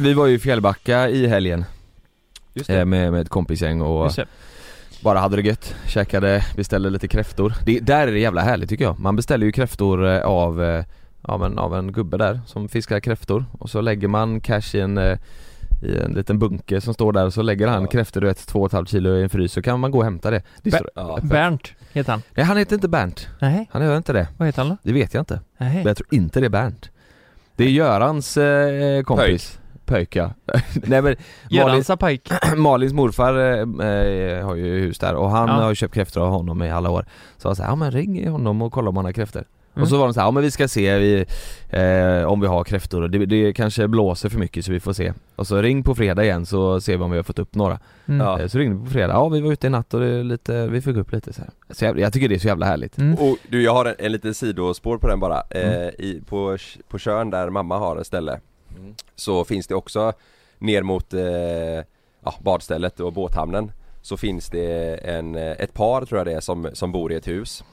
Vi var ju i Fjällbacka i helgen Just eh, med, med ett kompisgäng och Just det. bara hade det gött, käkade, beställde lite kräftor. Det, där är det jävla härligt tycker jag. Man beställer ju kräftor eh, av, eh, ja, men av en gubbe där som fiskar kräftor och så lägger man cash i en i en liten bunke som står där och så lägger han Ja. kräftor du vet, två och ett halvt kilo i en frys så kan man gå och hämta det. det Ber- Ja. Bernt heter han. nej han heter inte Bernt, Nej, han gör inte det. vad heter han då? Det vet jag inte. Nej. Men jag tror inte det är Bernt. Det är Görans eh, kompis. Pöjk ja. Nej men Malin, Göransa pajk. Malins morfar eh, eh, har ju hus där och han Ja. har ju köpt kräftor av honom i alla år Så jag sa ja men ring honom och kolla om han har kräftor Mm. Och så var de så här, ja men vi ska se vi, eh, om vi har kräftor och det, det kanske blåser för mycket så vi får se Och så ring på fredag igen så ser vi om vi har fått upp några Mm. Ja. eh, Så ringde vi på fredag, ja vi var ute i natt och det lite, vi fick upp lite så, här. så jag, jag tycker det är så jävla härligt Mm. Och du, jag har en, en liten sidospår på den bara. Eh, Mm. i, på, på Tjörn där mamma har ett ställe Så finns det också ner mot eh, ja, badstället och båthamnen Så finns det en, eh, ett par tror jag det är som, som bor i ett hus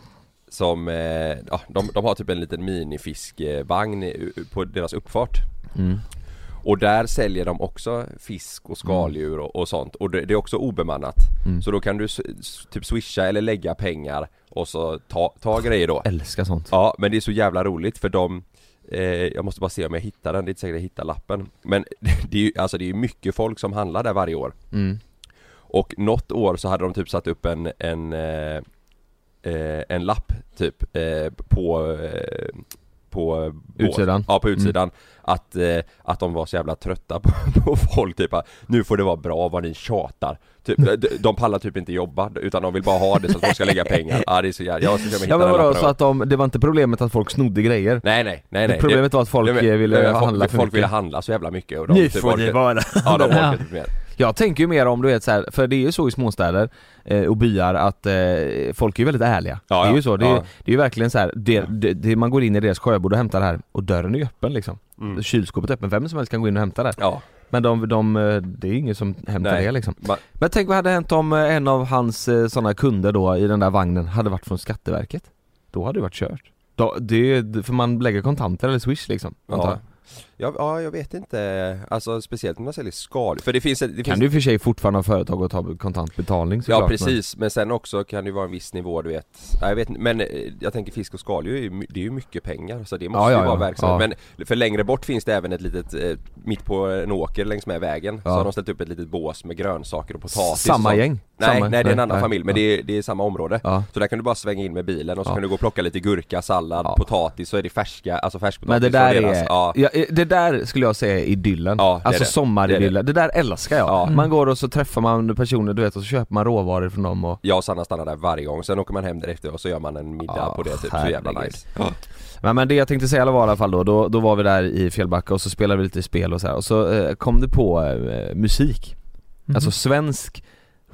Som, eh, ja, de, de har typ en liten minifiskvagn på deras uppfart. Mm. Och där säljer de också fisk och skaldjur och, och sånt och det, det är också obemannat. Mm. Så då kan du typ swisha eller lägga pengar och så ta, ta grejer då. Älskar sånt. Ja men det är så jävla roligt för de Jag måste bara se om jag hittar den, det är inte säkert jag hittar lappen. Men det är ju alltså det är mycket folk som handlar där varje år. Mm. Och något år så hade de typ satt upp en, en eh, eh, En lapp typ eh, på eh, på båt. Utsidan? Ja på utsidan att, eh, att de var så jävla trötta på, på folk typ att Nu får det vara bra vad ni tjatar typ, de, de pallar typ inte jobba utan de vill bara ha det så att folk ska lägga pengar Ja det är så jävla, jag ska jag Ja men vadå, så att de, det var inte problemet att folk snodde grejer? Nej nej nej nej Problemet var att folk det- eh, ville det- folk, handla för Folk mycket ville handla så jävla mycket och de Nu typ får det orkar- vara Ja de Ja. orkar typ mer Jag tänker ju mer om du vet så här, för det är ju så i småstäder eh, och byar att eh, folk är ju väldigt ärliga. Ja, det är ju så, det är, Ja. det är ju verkligen så här, det, det, det, man går in i deras sjöbord och hämtar det här och dörren är ju öppen liksom. Mm. Kylskåpet är öppen, vem som helst kan gå in och hämta det. Ja, Men de, de, eh, det är ingen som hämtar Nej. det liksom. Ma- Men tänk vad hade hänt om eh, en av hans eh, sådana kunder då i den där vagnen hade varit från Skatteverket? Då hade det varit kört. Då, det, för man lägger kontanter eller swish liksom. antar ja. Ja, ja, jag vet inte, alltså speciellt om man säljer skal, för det finns, det jag. finns Kan du för sig fortfarande ha företag och ta kontantbetalning Ja såklart, precis, men sen också kan det vara en viss nivå du vet ja, Jag vet men eh, jag tänker fisk och skaldjur det är ju mycket pengar så det måste Ja, ja, ju vara ja. verksamhet Men för längre bort finns det även ett litet, eh, mitt på en åker längs med vägen Så Ja. har de ställt upp ett litet bås med grönsaker och Men potatis Samma sånt. gäng? Nej, Samma, nej det är en annan nej. familj men ja. det är, det är samma område Ja. Så där kan du bara svänga in med bilen och så Ja. kan du gå och plocka lite gurka, sallad, Ja. potatis så är det färska, alltså färskpotatis Men det där är, ja. ja, eh, det där skulle jag säga är idyllen. Ja, det är alltså det. sommaridyllen, det, där älskar jag. Ja. Man går och så träffar man personer du vet och så köper man råvaror från dem och Jag och Sanna stannar där varje gång, sen åker man hem därefter och så gör man en middag Ja, på det typ, så jävla nice ja. men, men det jag tänkte säga var i alla fall då, då, då var vi där i Fjällbacka och så spelade vi lite spel och så här. och så eh, kom det på eh, musik. Mhm. Alltså svensk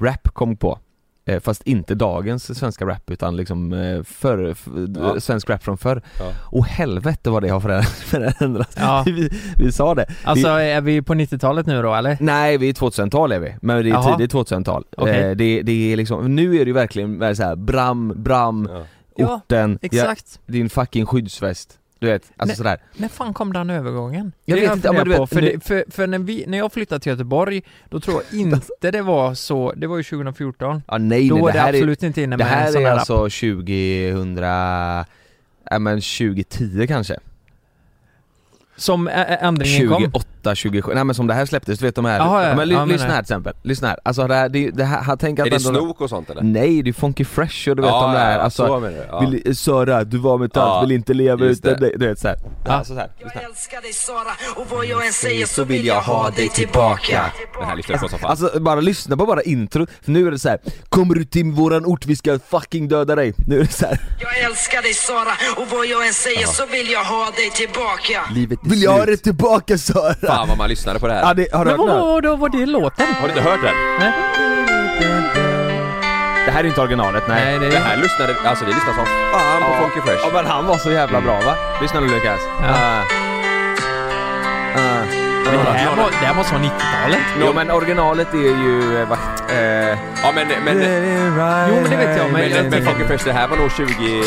rap kom på. Eh, fast inte dagens svenska rap utan liksom eh, förr, Ja. svensk rap från förr. Ja. Och helvete vad det har förändrat- förändrats. Ja. vi, vi sa det. Alltså vi, är vi på 90-talet nu då eller? Nej, vi är 2000-tal är vi, men det är Jaha. tidigt 2000-tal. Okej. Eh, det, det är liksom, nu är det ju verkligen så här, bram, bram, Ja. Ja, orten, Exakt. ja, din fucking skyddsväst. Du vet, alltså Nej. sådär. När fan kom den övergången? Jag Det vet har inte, ja, men du vet, för, det, för, för när, vi, när jag flyttade till Göteborg, då tror jag inte det var så, det var ju 2014 Ja nej Då nej, var det det, här är, absolut inte inne det med här sån är här alltså 2000, ja men 2010 kanske? Som ändringen kom 28, 27, nej men som det här släpptes, du vet de här, Jaha, ja. men ly, Ja, men lyssna nej. här till exempel, lyssna här, alltså det här, det, det här, tänk att Är det ändå- snok och sånt eller? Nej det är Funky Fresh och du vet de där, alltså så menar du? Ja. vill, Sara, du var med Ja, vill inte leva utan det. dig, du vet såhär Ja. Alltså så här. Jag älskar dig Sara och vad jag än säger så vill jag ha dig tillbaka Det här lyssnar jag på som fan Alltså bara lyssna på bara intro, för nu är det så här. Kommer du till våran ort, vi ska fucking döda dig Nu är det så här. Jag älskar dig Sara och vad jag än säger så vill jag ha dig tillbaka Livet Vill jag ha det tillbaka Sara? fan vad man lyssnade på det här. Ja, det, har du Men hört den? vad, då var det låten? Har du inte hört den? Nej. Det här är inte originalet, nej. Nej, det Det här lyssnade, alltså vi lyssnade som fan på Funky Fresh. Ja men han var så jävla bra va? Lyssna nu Lukas. Ja. Ah. Ah. Men det, här var, det här måste vara 90-talet. Jo men originalet är ju, eh, vad, eh, Ja men, men, Jo, men det vet jag, men- men, men Funky Fresh det här var nog 25 Livet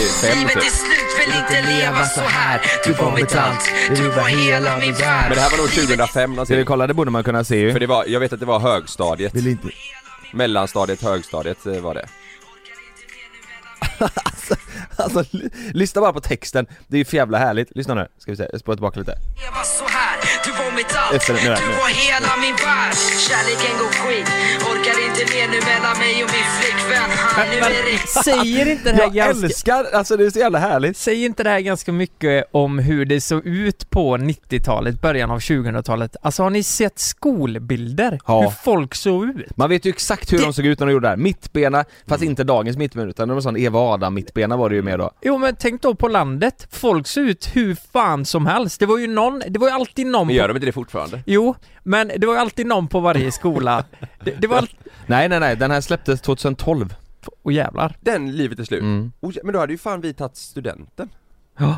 typ. är slut, vill inte leva så här Du var mitt allt, du var hela min värld Men det här var nog 2005 Ska vi kolla? Det borde man kunna se ju. För det var, jag vet att det var högstadiet. Vill inte... Mellanstadiet, högstadiet eh, var det. Alltså, l- lyssna bara på texten. Det är ju för jävla härligt. Lyssna nu, ska vi se, jag spolar tillbaka lite. Leva så här, du var mitt allt, Efter- du var hela min värld Kärleken går skit, orkar inte mer nu mellan mig och min flickvän Han nu är det säger inte det här Jag ganska... älskar, alltså det är så jävla härligt. Säger inte det här ganska mycket om hur det såg ut på 90-talet, början av 2000-talet? Alltså har ni sett skolbilder? Ja. Hur folk såg ut? Man vet ju exakt hur Det- de såg ut när de gjorde det här. Mittbena, fast inte dagens mittbena utan det var sån Eva Adam mittbena var det ju mer då. Jo men tänk då på landet, folk såg ut hur fan som helst. Det var ju någon, det var ju alltid någon Men på... gör de inte det fortfarande? Jo, men det var alltid någon på varje skola. Det, det var alltid... Nej nej nej, den här släpptes 2012. Åh jävlar. Den livet är slut. Mm. Oh, men då hade ju fan vi tagit studenten. Ja.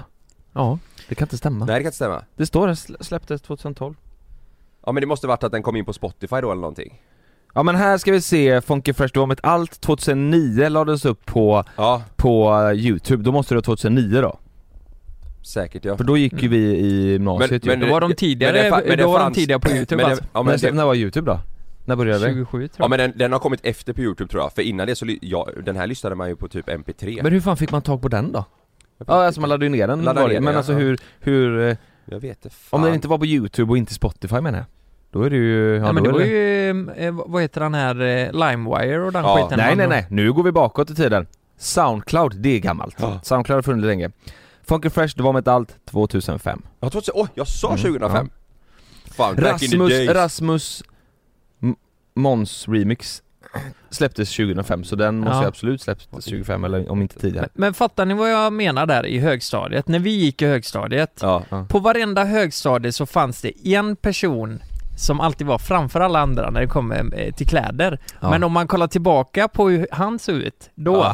Ja, det kan inte stämma. Nej det kan inte stämma. Det står det slä- släpptes 2012. Ja men det måste varit att den kom in på Spotify då eller någonting. Ja men här ska vi se, Funky Fresh, du var med allt 2009 lades upp på, Ja, på eh, youtube, då måste det vara 2009 då. Säkert ja. För då gick ju vi i gymnasiet Men- ju. Då var de men tidigare, det fa- men det då var de fanns- tidigare på youtube men det, alltså. ja, men men det, när var youtube då? När började det? 27 tror ja jag. men den, den har kommit efter på youtube tror jag, för innan det så, ly- ja, den här lyssnade man ju på typ mp3 Men hur fan fick man tag på den då? Ja alltså man laddade ju ner den, Laddade var det. ner den, men ja. alltså hur, hur, eh, Jag vet inte fan. om den inte var på youtube och inte spotify menar jag Då är det ju, ja, Ja, men då det är var ju, eh, vad heter den här, eh, LimeWire och den Ja. skiten Nej man nej nej, nu går vi bakåt i tiden Soundcloud, det är gammalt. Ja. Soundcloud har funnits länge Funky Fresh, det var med allt 2005 Jag tror att, oj jag sa Mm, 2005! Fan, back in the Rasmus. Rasmus M- Måns remix släpptes 2005 så den måste Ja. absolut släppts 2005 eller om inte tidigare Men, men fattar ni vad jag menar där i högstadiet? När vi gick i högstadiet, Ja. på varenda högstadie så fanns det en person som alltid var framför alla andra när det kommer eh, till kläder. Ja. Men om man kollar tillbaka på hur han såg ut, då,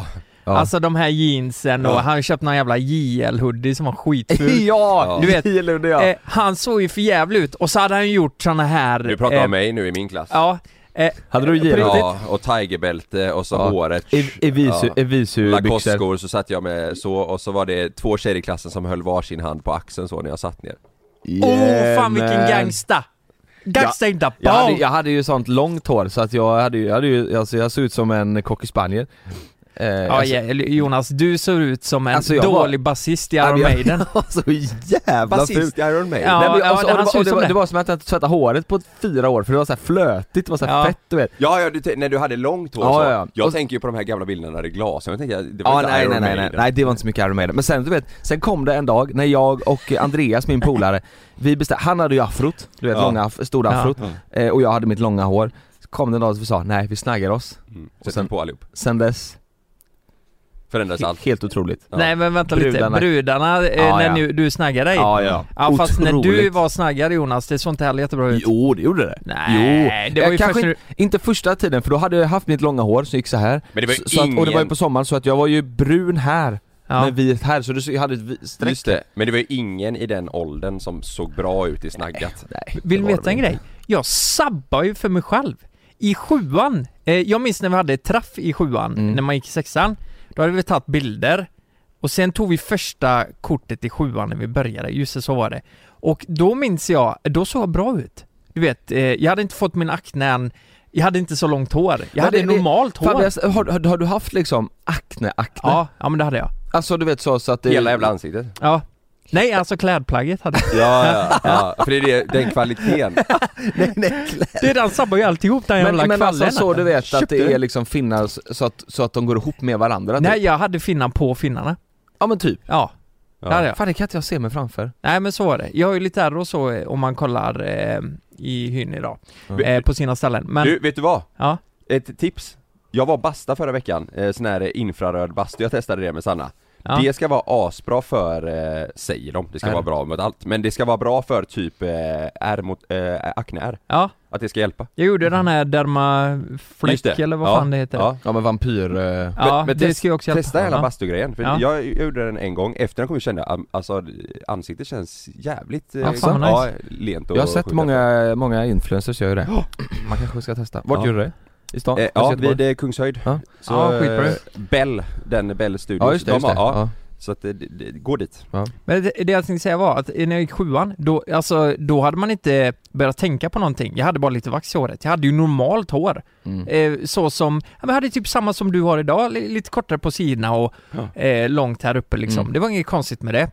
Ja. Ja. alltså de här jeansen och Ja. han köpte någon jävla JL-hoodie som var skitful. ja! Du vet, Gillar ja. eh, han såg ju för jävligt ut och så hade han gjort såna här... Du pratar eh, om mig nu i min klass Ja. Eh, Hade du JL? riktigt. Ja, och tigerbälte och så Ja. håret Ev- Evisu, Ja. Evisu-byxor Lacoste-skor så satt jag med så och så var det två tjejer i klassen som höll varsin hand på axeln så när jag satt ner Åh oh, fan vilken gangsta! Gangsta in the jag hade, jag hade ju sånt långt hår så att jag hade ju, jag hade ju, alltså jag såg ut som en cocker spaniel eh, Ja, alltså, ja, Jonas, du ser ut som en Alltså, jag var- dålig basist i Ja, Iron Maiden. så jävla fult i Iron Maiden Ja, Nej, men, ja, alltså, han det, var, det, var, det. var som att jag inte tvättat håret på fyra år för det var så här flötigt, det var så här Ja. fett du vet Ja, ja du, när du hade långt hår Ja, så, ja, ja. jag Och- tänker ju på de här gamla bilderna när det är glas, jag tänker det var Ja inte nej Iron nej nej, nej, Maiden. nej det var inte så mycket Iron Maiden Men sen du vet, sen kom det en dag när jag och Andreas min polare Vi bestämde, han hade ju afrot, du vet Ja. långa, aff- stora Ja. afrot eh, Och jag hade mitt långa hår Så kom det en dag och vi sa, nej vi snaggar oss Mm. Och sen, på allihop, Sen dess, förändras he- allt helt otroligt Ja. Nej men vänta lite, Brudarna- brudarna, eh, Ja, när ja. Nu, du snaggar dig? Ja ja, Ja fast när du Otroligt. var snaggare Jonas, det såg inte heller jättebra ut Jo det gjorde det Nej, jo. det var ju kanske först du... inte, inte första tiden för då hade jag haft mitt långa hår som gick så här. Men det var ju så, så att, Och det var ju ingen- på sommaren så att jag var ju brun här Ja. med vit här så du, hade ett streck Just det, men det var ju ingen i den åldern som såg bra ut i snaggat Nej, Vill var veta det en grej? Jag sabbar ju för mig själv I sjuan, eh, jag minns när vi hade ett träff i sjuan, Mm. när man gick i sexan Då hade vi tagit bilder Och sen tog vi första kortet i sjuan när vi började, just det, så var det. Och då minns jag, då såg jag bra ut. Du vet, eh, jag hade inte fått min akne än Jag hade inte så långt hår, jag Men hade det- det- normalt hår. Fabian, har, har, har du haft liksom akne, akne? Ja, ja men det hade jag. Alltså du vet så, så att det Hela jävla ansiktet. Ja Nej alltså klädplagget hade Ja, ja, ja, för det är det, den kvaliteten. Nej, nej, Det den sabbar ju alltihop den jävla Men, men alltså så du vet att det är liksom finnar så att, så att de går ihop med varandra typ. Nej jag hade finnar på finnarna. Ja men typ. Ja, det hade jag. Fan det kan inte jag se mig framför. Nej men så var det. Jag har ju lite ärr och så eh, om man kollar eh, i hyn idag. Eh, på sina ställen. Men, Du, vet du vad? ja. Ett tips. Jag var basta förra veckan, eh, sån här infraröd bastu, jag testade det med Sanna Ja. Det ska vara asbra för, eh, säger de, det ska Ärr. vara bra mot allt Men det ska vara bra för typ eh, ärr mot, eh, akneärr Ja, Att det ska hjälpa jag gjorde den här dermafläck eller vad Ja, fan det heter. Ja, Ja men vampyr... eh, Ja, men det test- ska ju också hjälpa. Testa hela Ja. bastugrejen, för Ja. jag, jag gjorde den en gång, efter den kom jag känna, alltså ansiktet känns jävligt eh, Ja, fan lent och Jag har sett många, många influencers gör ju det. Man kanske ska testa. Vart Ja. gjorde du det? I stan? Eh, ja, Göteborg? vid eh, Kungshöjd. Ja. Så, Ja, skitbra. eh, Bell, den Bell Studios, Ja just det, de just har- det. Ja, Ja. så att det, det, det, gå dit. Men det, det jag tänkte säga var att när jag gick sjuan, då, alltså, då hade man inte börjat tänka på någonting. Jag hade bara lite vax i håret. Jag hade ju normalt hår. Mm. Eh, så som, ja, jag hade typ samma som du har idag, li- lite kortare på sidorna och Ja. eh, långt här uppe liksom. Mm. Det var inget konstigt med det.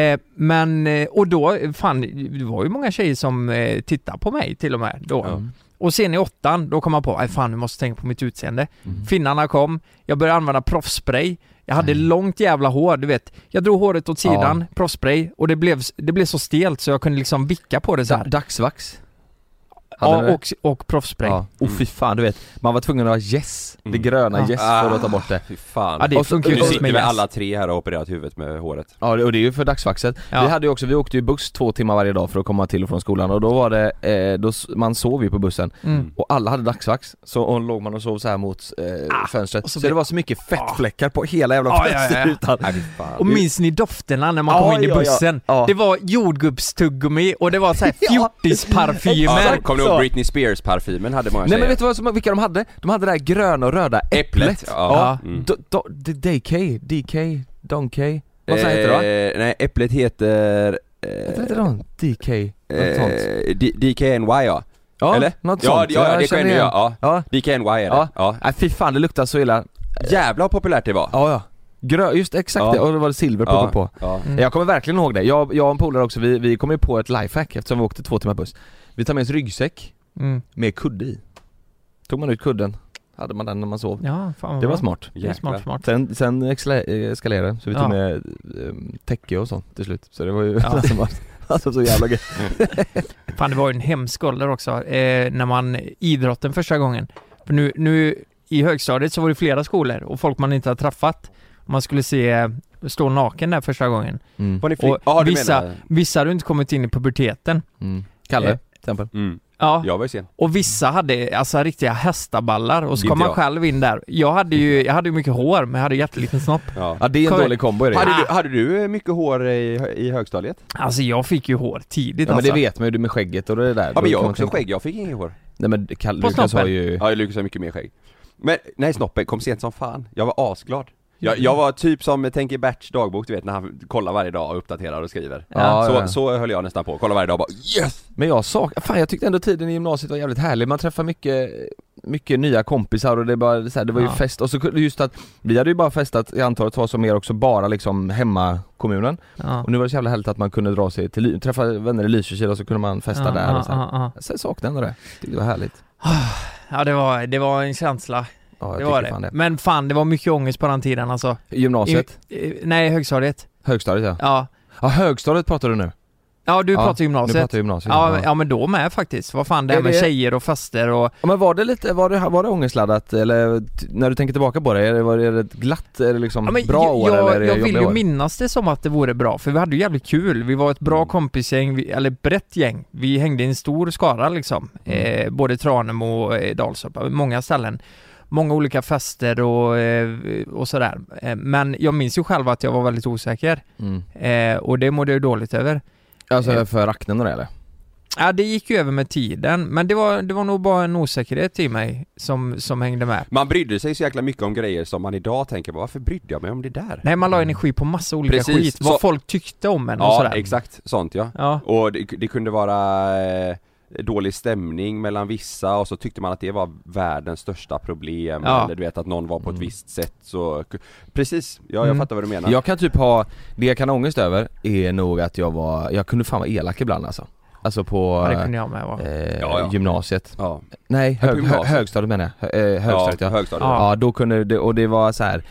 Eh, men, eh, och då, fan, det var ju många tjejer som eh, tittade på mig till och med då. Ja. Och sen i åttan, då kom man på, nej fan, jag måste tänka på mitt utseende. Mm. Finnarna kom, jag började använda proffsspray Jag hade Mm. långt jävla hår, du vet Jag drog håret åt sidan, proffsspray och det blev, det blev så stelt så jag kunde liksom vicka på det så här. Dagsvax? Hade Ja, det? och, och proffsspray Ja, och fy fan du vet, man var tvungen att ha yes, det Mm. gröna Ja. yes för att ta bort det Fy fan. Ja, det Och så- nu sitter med vi alla tre här och har opererat huvudet med håret. Ja det- och det är ju för dagsvaxet. Ja. Vi hade ju också, vi åkte ju buss två timmar varje dag för att komma till och från skolan och då var det, eh, då, man sov ju på bussen Mm. och alla hade dagsvax, så och låg man och sov så här mot eh, Ah, fönstret, så, så det var så mycket fettfläckar på hela jävla Ja, ja, ja, ja. fönsterrutan. Och minns ni dofterna när man kom in i bussen? Det var jordgubbstuggummi och det var såhär Ja. fjortisparfymer Ja, ihåg Britney Spears parfymen hade många Nej tjejer? men vet du vad som, vilka de hade? De hade det här gröna och röda äpplet, Äpplet, ja. ja. Mm. Do, do, D- DK, DK, Donkey, vad säger heter det va? Eh, nej, äpplet heter... Eh, Heter inte de? DK, eh, D- DKNY ja. Ja, eller? något ja, sånt, ja, Jag det känner kan igen. ja. Ja, DKNY är det. Ja. Ja. nej fy fan det luktar så illa Jävlar vad populärt det var. Ja ja, Grö, just exakt Ja. det, och det var silver på, Ja. på. Ja. Mm. Jag kommer verkligen ihåg det, jag, jag och en polare också, vi, vi kom ju på ett lifehack eftersom vi åkte två timmar buss Vi tar med oss ryggsäck mm. med kudde i Tog man ut kudden, hade man den när man sov Ja, fan vad Det var bra. smart Det är smart, smart Sen, sen exla- eskalerade det, så vi tog Ja. med um, täcke och sånt till slut Så det var ju Ja. alltså, alltså så jävla gött Fan det var ju en hemsk ålder också, eh, när man idrotten första gången. För nu, nu i högstadiet så var det flera skolor och folk man inte har träffat. Man skulle se, stå naken där första gången. mm. Var ni fri? Och vissa- menar... Vissa hade inte kommit in i puberteten. Mm. Kalle, Eh. Till exempel Mm. Ja, Jag var ju sen. och vissa hade alltså riktiga hästaballar och så kom man jag. själv in där. Jag hade ju, jag hade ju mycket hår men jag hade jätteliten snopp. Ja. Ja det är en Kom- dålig kombo är det Hade, ja, du, hade du eh, mycket hår i, i högstadiet? Alltså jag fick ju hår tidigt men alltså. det vet man ju, du med skägget och det där Ja men jag har också tänka- skägg, jag fick inget hår. Nej men Kalle, Lukas har ju Ja, Lukas har mycket mer skägg. Men, nej snoppen kom sent som fan. Jag var asglad. Jag, jag var typ som, tänk i Berts dagbok du vet när han kollar varje dag och uppdaterar och skriver. Ja, så, ja. så höll jag nästan på, kolla varje dag och bara yes! Men jag sak, fan jag tyckte ändå tiden i gymnasiet var jävligt härlig, man träffade mycket mycket nya kompisar och det, bara, så här, det var ju Ja. fest och så just att vi hade ju bara festat, jag antar att det var som mer också bara liksom hemmakommunen Ja. och nu var det så jävla härligt att man kunde dra sig till, träffa vänner i Lysekil och så kunde man festa Ja, där och så här. ja, ja. Sen saknade jag ändå det, det var härligt Ja det var, det var en känsla, Ja det var det. fan det Men fan det var mycket ångest på den tiden alltså. Gymnasiet, I, i, nej högstadiet. högstadiet ja Ja. Ja högstadiet pratar du nu? Ja du Ja, pratar gymnasiet. pratar vi gymnasiet Ja, ja. men- ja men då med faktiskt. Vad fan det här Är med det- tjejer och fester och... Ja, men var det lite, var det, var det ångestladdat eller när du tänker tillbaka på det, är det, var det, det glatt, är det liksom Ja, bra jag, år jag, eller är det jag vill ju år? minnas det som att det vore bra, för vi hade ju jävligt kul. Vi var ett bra Mm. kompisgäng, vi, eller brett gäng. Vi hängde i en stor skara liksom. Mm. Eh, både Tranemo och eh, Dalstorp, många ställen. Många olika fester och, eh, och sådär. Eh, men jag minns ju själv att jag var väldigt osäker. Mm. Eh, och det mådde jag ju dåligt över. Alltså för aknen och det eller? Ja, det gick ju över med tiden, men det var, det var nog bara en osäkerhet i mig som, som hängde med. Man brydde sig så jäkla mycket om grejer som man idag tänker på, varför brydde jag mig om det där? Nej, man la energi på massa olika Precis, skit, vad så- folk tyckte om en och Ja, sådär. exakt, sånt ja. Ja, Och det, det kunde vara eh, dålig stämning mellan vissa och så tyckte man att det var världens största problem Ja. eller du vet att någon var på ett Mm. visst sätt så Precis, ja jag Mm. fattar vad du menar Jag kan typ ha, det jag kan ha ångest över är nog att jag var, jag kunde fan vara elak ibland alltså Alltså på ja det kunde jag med vara. eh, Ja, ja. gymnasiet Ja, Nej, hög, hö, gymnasiet. högstadiet menar jag, Hö- eh, högstadiet ja, ja, högstadiet Ja. Ja då kunde det, och det var så här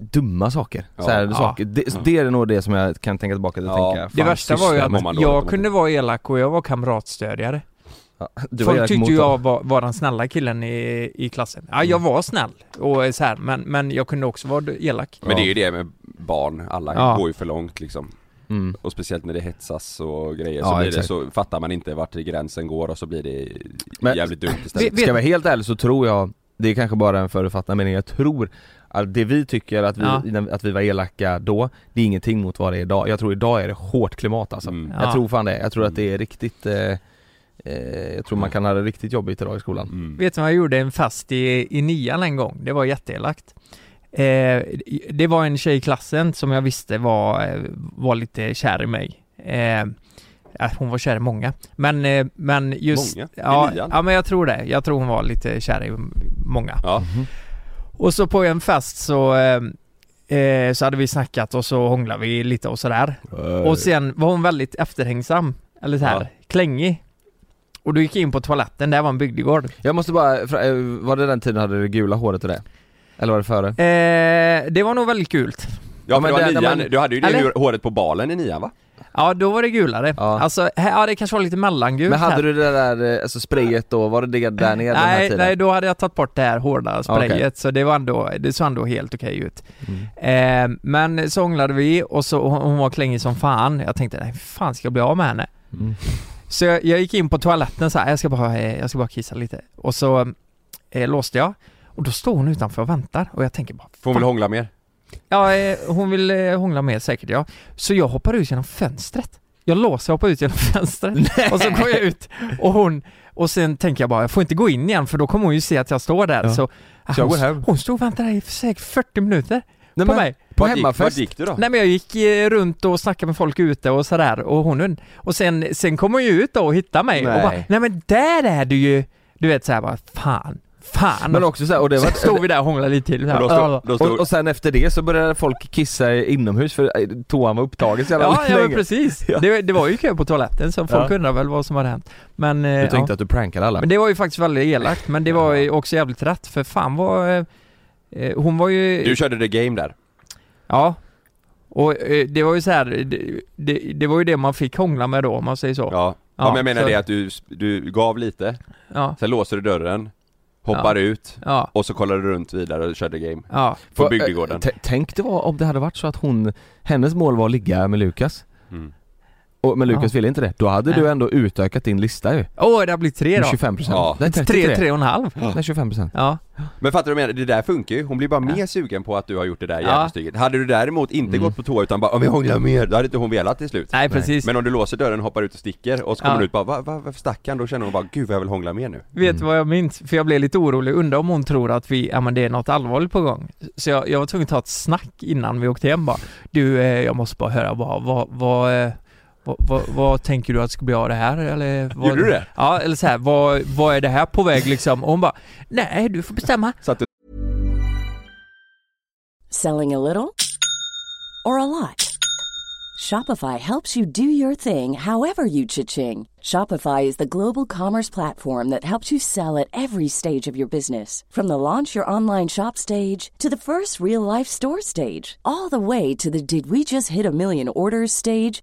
dumma saker, Ja. så här, Ja. saker. Det, det är nog det som jag kan tänka tillbaka till och Ja. tänka Det värsta var ju att jag kunde vara elak och jag var kamratstödjare. Ja, Folk tyckte ju jag var, var den snälla killen i, i klassen. Ja, jag Mm. var snäll och så här, men, men jag kunde också vara elak. Men det är ju det med barn, alla Ja. går ju för långt liksom mm. Och speciellt när det hetsas och grejer Ja, så blir det så fattar man inte vart gränsen går och så blir det Men- jävligt dumt istället Ska jag vara helt ärlig så tror jag, det är kanske bara en förutfattad mening, jag tror att det vi tycker att vi, Ja. att vi var elaka då, det är ingenting mot vad det är idag. Jag tror idag är det hårt klimat alltså. Mm. Ja. Jag tror fan det, jag tror att det är riktigt eh, eh, Jag tror man kan ha det riktigt jobbigt idag i skolan. Mm. Vet du vad jag gjorde en fest i, i nian en gång? Det var jätteelakt. Eh, det var en tjej i klassen som jag visste var, eh, var lite kär i mig. Eh, hon var kär i många. Men, eh, men just... Många? Ja, ja, men jag tror det. Jag tror hon var lite kär i många. Ja, Och så på en fest så, eh, eh, så hade vi snackat och så hånglade vi lite och sådär. Och sen var hon väldigt efterhängsam, eller så här, Ja. klängig. Och då gick in på toaletten, där var en bygdegård. Jag måste bara, var det den tiden du hade det gula håret och det? Eller var det före? Eh, det var nog väldigt gult. ja men men det nian, man- du hade ju det Eller? håret på balen i nian va? Ja, då var det gulare. Ja. Alltså, här, ja det kanske var lite mellangult Men hade här. du det där, eh, alltså sprayet då, var det det där nere den här Nej, tiden? nej, då hade jag tagit bort det här hårda sprayet, Okej. så det var ändå, det såg ändå helt okej ut. Mm. Eh, men så hånglade vi och så, hon hon var klängig som fan. Jag tänkte, nej fan ska jag bli av med henne? Mm. Så jag, jag gick in på toaletten så här, jag ska bara, eh, jag ska bara kissa lite. Och så eh, låste jag. Och då står hon utanför och väntar och jag tänker bara Får hon väl hångla mer? Ja, eh, hon vill eh, hångla med säkert ja. Så jag hoppar ut genom fönstret. Jag låser och hoppar ut genom fönstret. Och så går jag ut och hon, och sen tänker jag bara, jag får inte gå in igen för då kommer hon ju se att jag står där. Ja. Så, ah, Så jag hon, går hem. hon stod och väntade i säkert 40 minuter Nej, på men, mig. På Vart gick- hemmafest? Vart gick du då? Nej men jag gick eh, runt och snackade med folk ute och sådär och hon och sen, sen kom hon ju ut då och hittade mig och Nej. bara, nej men där är du ju! Du vet såhär bara, fan, fan. Men också så här, och det så var, stod vi där och hånglade lite till. Och då stod, då stod, och, och sen efter det så började folk kissa inomhus för eh, toan var upptagen så jävla Ja, ja men länge. precis. Ja. Det, det var ju kö på toaletten så folk Ja. undrar väl vad som hade hänt. Men, eh, Du tänkte ja. att du prankade alla? men det var ju faktiskt väldigt elakt, men det var ju också jävligt rätt för fan var eh, eh, Hon var ju... du körde the game där? Ja. Och eh, det var ju så här, det, det, det var ju det man fick hångla med då om man säger så. Ja, ja, Ja, men jag menar så- det att du, du gav lite, Ja. sen låser du dörren, hoppar ut Ja. och så kollar du runt vidare och körde game Ja. på bygdegården eh, t- Tänk det var om det hade varit så att hon, hennes mål var att ligga med Lukas mm. Och, Men Lukas Ja. ville inte det, då hade Nej. du ändå utökat din lista ju Åh, det har blivit tre Med då. 25% Ja. Nej Tre, 33 tre och en halv. Nej 25% Ja. Men fattar du vad jag menar? Det där funkar ju, hon blir bara Ja. mer sugen på att du har gjort det där Ja. jävelstycket Hade du däremot inte Mm. gått på toa utan bara om vi hånglar mer, då hade inte hon velat till slut Nej precis. Men om du låser dörren, hoppar ut och sticker och så kommer Ja. du ut bara va, va, varför stack han? Då känner hon bara gud vad jag vill hångla mer nu Vet du Mm. vad jag minns? För jag blev lite orolig, undrar om hon tror att vi, ja men det är något allvarligt på gång. Så jag, jag var tvungen att ta ett snack innan vi åkte hem bara. Du, eh, jag måste bara höra bara, vad, vad, eh, vad, vad, vad tänker du att ska bli av det här eller? Vad, Gjorde du det? Ja, eller så här, vad, vad är det här på väg liksom? Och hon bara, nej du får bestämma. Så att du Selling a little or a lot? Shopify helps you do your thing however you cha-ching. Shopify is the global commerce platform that helps you sell at every stage of your business. From the launch your online shop stage to the first real life store stage, all the way to the did we just hit a million orders stage.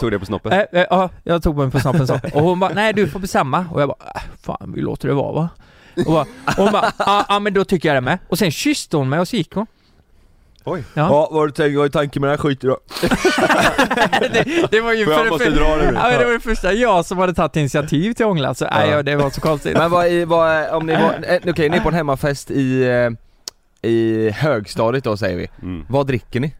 tog det på snoppen Eh, eh, Ja, jag tog mig på snoppen så. Och hon bara, nej du får bestämma. Och jag bara, äh, fan vi låter det vara va? Och, bara, och hon bara, ja ah, men då tycker jag det med. Och sen kysste hon mig och så gick hon. Oj. Ja. vad har du tänkt, vad är tanken med den här skiten då? det, det var ju För jag för, måste för, dra det nu. ja, det var det första jag som hade tagit initiativ till hångla, så nej, Ja. ja. det var så konstigt. Men vad, vad, om ni var, eh, okej ni är på en hemmafest i, eh, i högstadiet då säger vi mm. Vad dricker ni?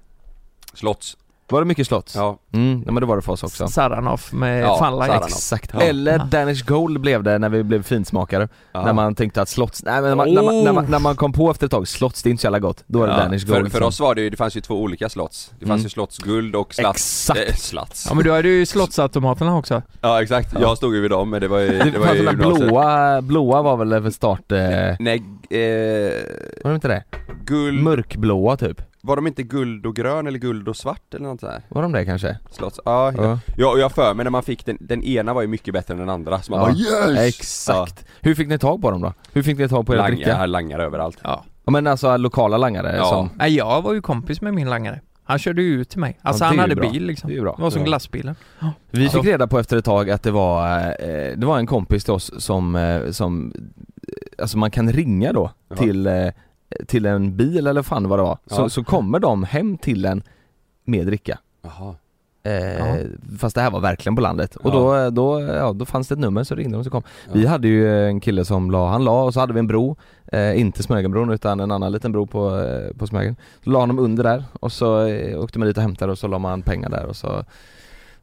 Slotts Var det mycket slott? Ja, Mm, ja men det var det för oss också Saranoff med Ja, Fun Light. Saranoff. Exakt, Ja. eller. Danish Gold blev det när vi blev finsmakare ja. När man tänkte att slotts, nej men när man, när, man, när, man, när man kom på efter ett tag, slotts det är inte så jävla gott, då var det Ja, Danish Gold för, för som- oss var det ju, det fanns ju två olika slotts Det fanns Mm. ju slottsguld och slats, Exakt. eh, slats Ja men du hade ju slottsautomaterna också. Ja exakt, Ja. jag stod ju vid dem men det var ju, Det, det var ju blåa, blåa var väl för start, eh, Nej, eh, var det inte det? guld, Mörkblåa typ var de inte guld och grön eller guld och svart eller något sånt där? Var de det kanske? Slotts, ja, ja. Ja. ja och jag för mig när man fick den, den ena var ju mycket bättre än den andra så man Ja. bara yes! Exakt. Hur fick ni tag på dem då? Hur fick ni tag på era Langa, dricka? har langare överallt Ja. Ja men alltså lokala langare Ja. som Nej, jag var ju kompis med min langare. Han körde ju ut till mig. Alltså Ja, han hade bra. bil liksom. Det är bra. Det var som Ja. glassbilen. Vi Ja. fick reda på efter ett tag att det var, eh, det var en kompis till oss som, eh, som, alltså man kan ringa då Ja. till, eh, till en bil eller fan vad det var. Så, Ja. så kommer de hem till en med dricka. Jaha Eh. Fast det här var verkligen på landet. Och Ja. då, då, ja, då fanns det ett nummer så ringde de så kom. Ja. Vi hade ju en kille som la, han la och så hade vi en bro, eh, inte Smögenbron utan en annan liten bro på, eh, på Smögen. Så la han dem under där och så eh, åkte man dit och hämtade och så la man pengar där och så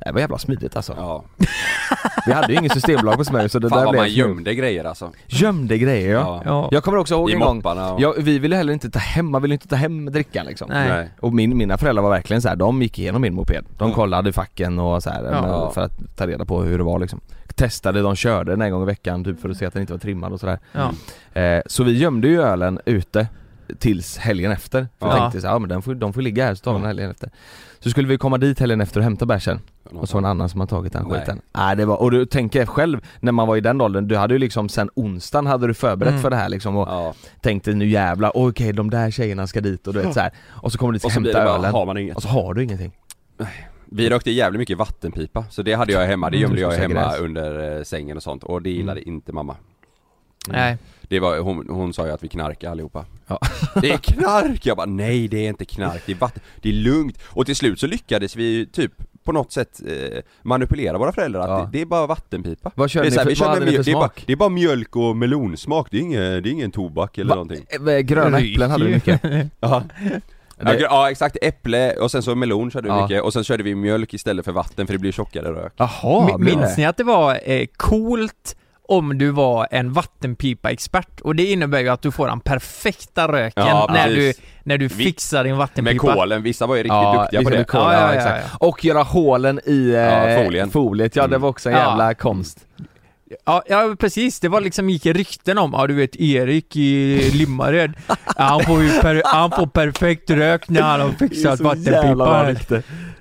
Det var jävla smidigt alltså. Ja, Vi hade ju ingen systembolag på Smögen så det fan där vad blev man gömde grejer alltså Gömde grejer ja. Ja. Jag kommer också ihåg I en gång, och... ja, vi ville heller inte ta hem, man ville inte ta hem drickan liksom. Nej. Nej. Och min, mina föräldrar var verkligen så här, de gick igenom min moped. De Mm. kollade facken och så här, Ja. för att ta reda på hur det var liksom. Testade, de körde den en gång i veckan typ för att se att den inte var trimmad och sådär. Ja. Eh, så vi gömde ju ölen ute tills helgen efter. För Ja. jag tänkte så här, ja men den får, de får ligga här så tar vi den helgen efter. Så skulle vi komma dit helgen efter och hämta bärsen och så en annan som har tagit den Nej. skiten. Nej det var, och du tänker själv när man var i den åldern, du hade ju liksom sen onsdagen hade du förberett Mm. för det här liksom och Ja, tänkte nu jävlar, okej de där tjejerna ska dit och du vet så här. Och så kommer du dit och och så blir hämta bara, ölen har man inget och så har du ingenting. Vi rökte jävligt mycket vattenpipa, så det hade jag hemma, det Mm. gömde jag hemma under eh, sängen och sånt och det gillade inte mamma Nej. Det var, hon, hon sa ju att vi knarkade allihopa Ja. Det är knark! Jag bara nej det är inte knark, det är vatten, det är lugnt Och till slut så lyckades vi ju typ på något sätt eh, manipulera våra föräldrar att Ja. det, det är bara vattenpipa Vad kör det är ni så här, för, vi vad mjöl- för det, är bara, smak? det är bara mjölk och melonsmak, det är ingen, det är ingen tobak eller Va? någonting Eh, Gröna äpplen hade ju. mycket. Ja. Det- ja exakt, äpple och sen så melon körde vi Ja. mycket och sen körde vi mjölk istället för vatten för det blir tjockare rök Jaha, Minns det? ni att det var eh, coolt om du var en vattenpipa-expert? Och det innebär ju att du får den perfekta röken Ja, när, du, när du Vi- fixar din Med vattenpipa. kolen, vissa var ju riktigt Ja, duktiga på det med kol, Ja, ja, ja. Och göra hålen i eh, Ja, folien. foliet, ja det var också en Ja. jävla konst. Ja, ja precis, det var liksom, gick rykten om, ja du vet Erik i Limmared, ja, han får ju per, han får perfekt rök när han har fixat vattenpipa.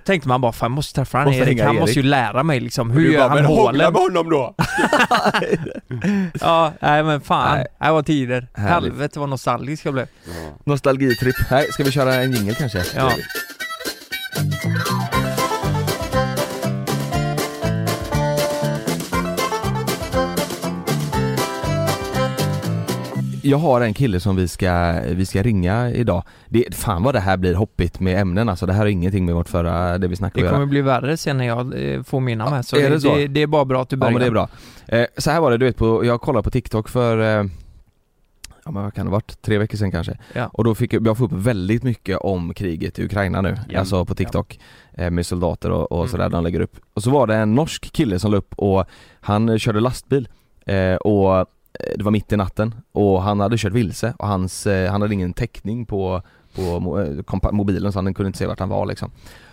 Tänkte man bara, fan jag måste träffa han Måste Erik, han Erik. måste ju lära mig liksom, hur gör bara, han hålen? med honom då! Ja, nej men fan, Nej. det var tider. Härligt. Helvete vad nostalgisk jag blev. Nostalgitripp. Nej, ska vi köra en jingle kanske? Ja. Jag har en kille som vi ska, vi ska ringa idag. Det, fan vad det här blir hoppigt med ämnen alltså. Det här har ingenting med vårt förra, det vi snackade Det om att kommer bli värre sen när jag eh, får mina med, så, är det, det så? Det, det är bara bra att du Ja börjar. men det är bra. Eh, så här var det du vet på, jag kollade på TikTok för eh, Ja men vad kan det varit? Tre veckor sedan kanske? Ja. Och då fick jag, jag upp väldigt mycket om kriget i Ukraina nu, Ja. alltså på TikTok eh, Med soldater och, och Mm. sådär de lägger upp Och så var det en norsk kille som la upp och han körde lastbil eh, och det var mitt i natten och han hade kört vilse och hans, eh, han hade ingen täckning på, på eh, mobilen så han kunde inte se vart han var liksom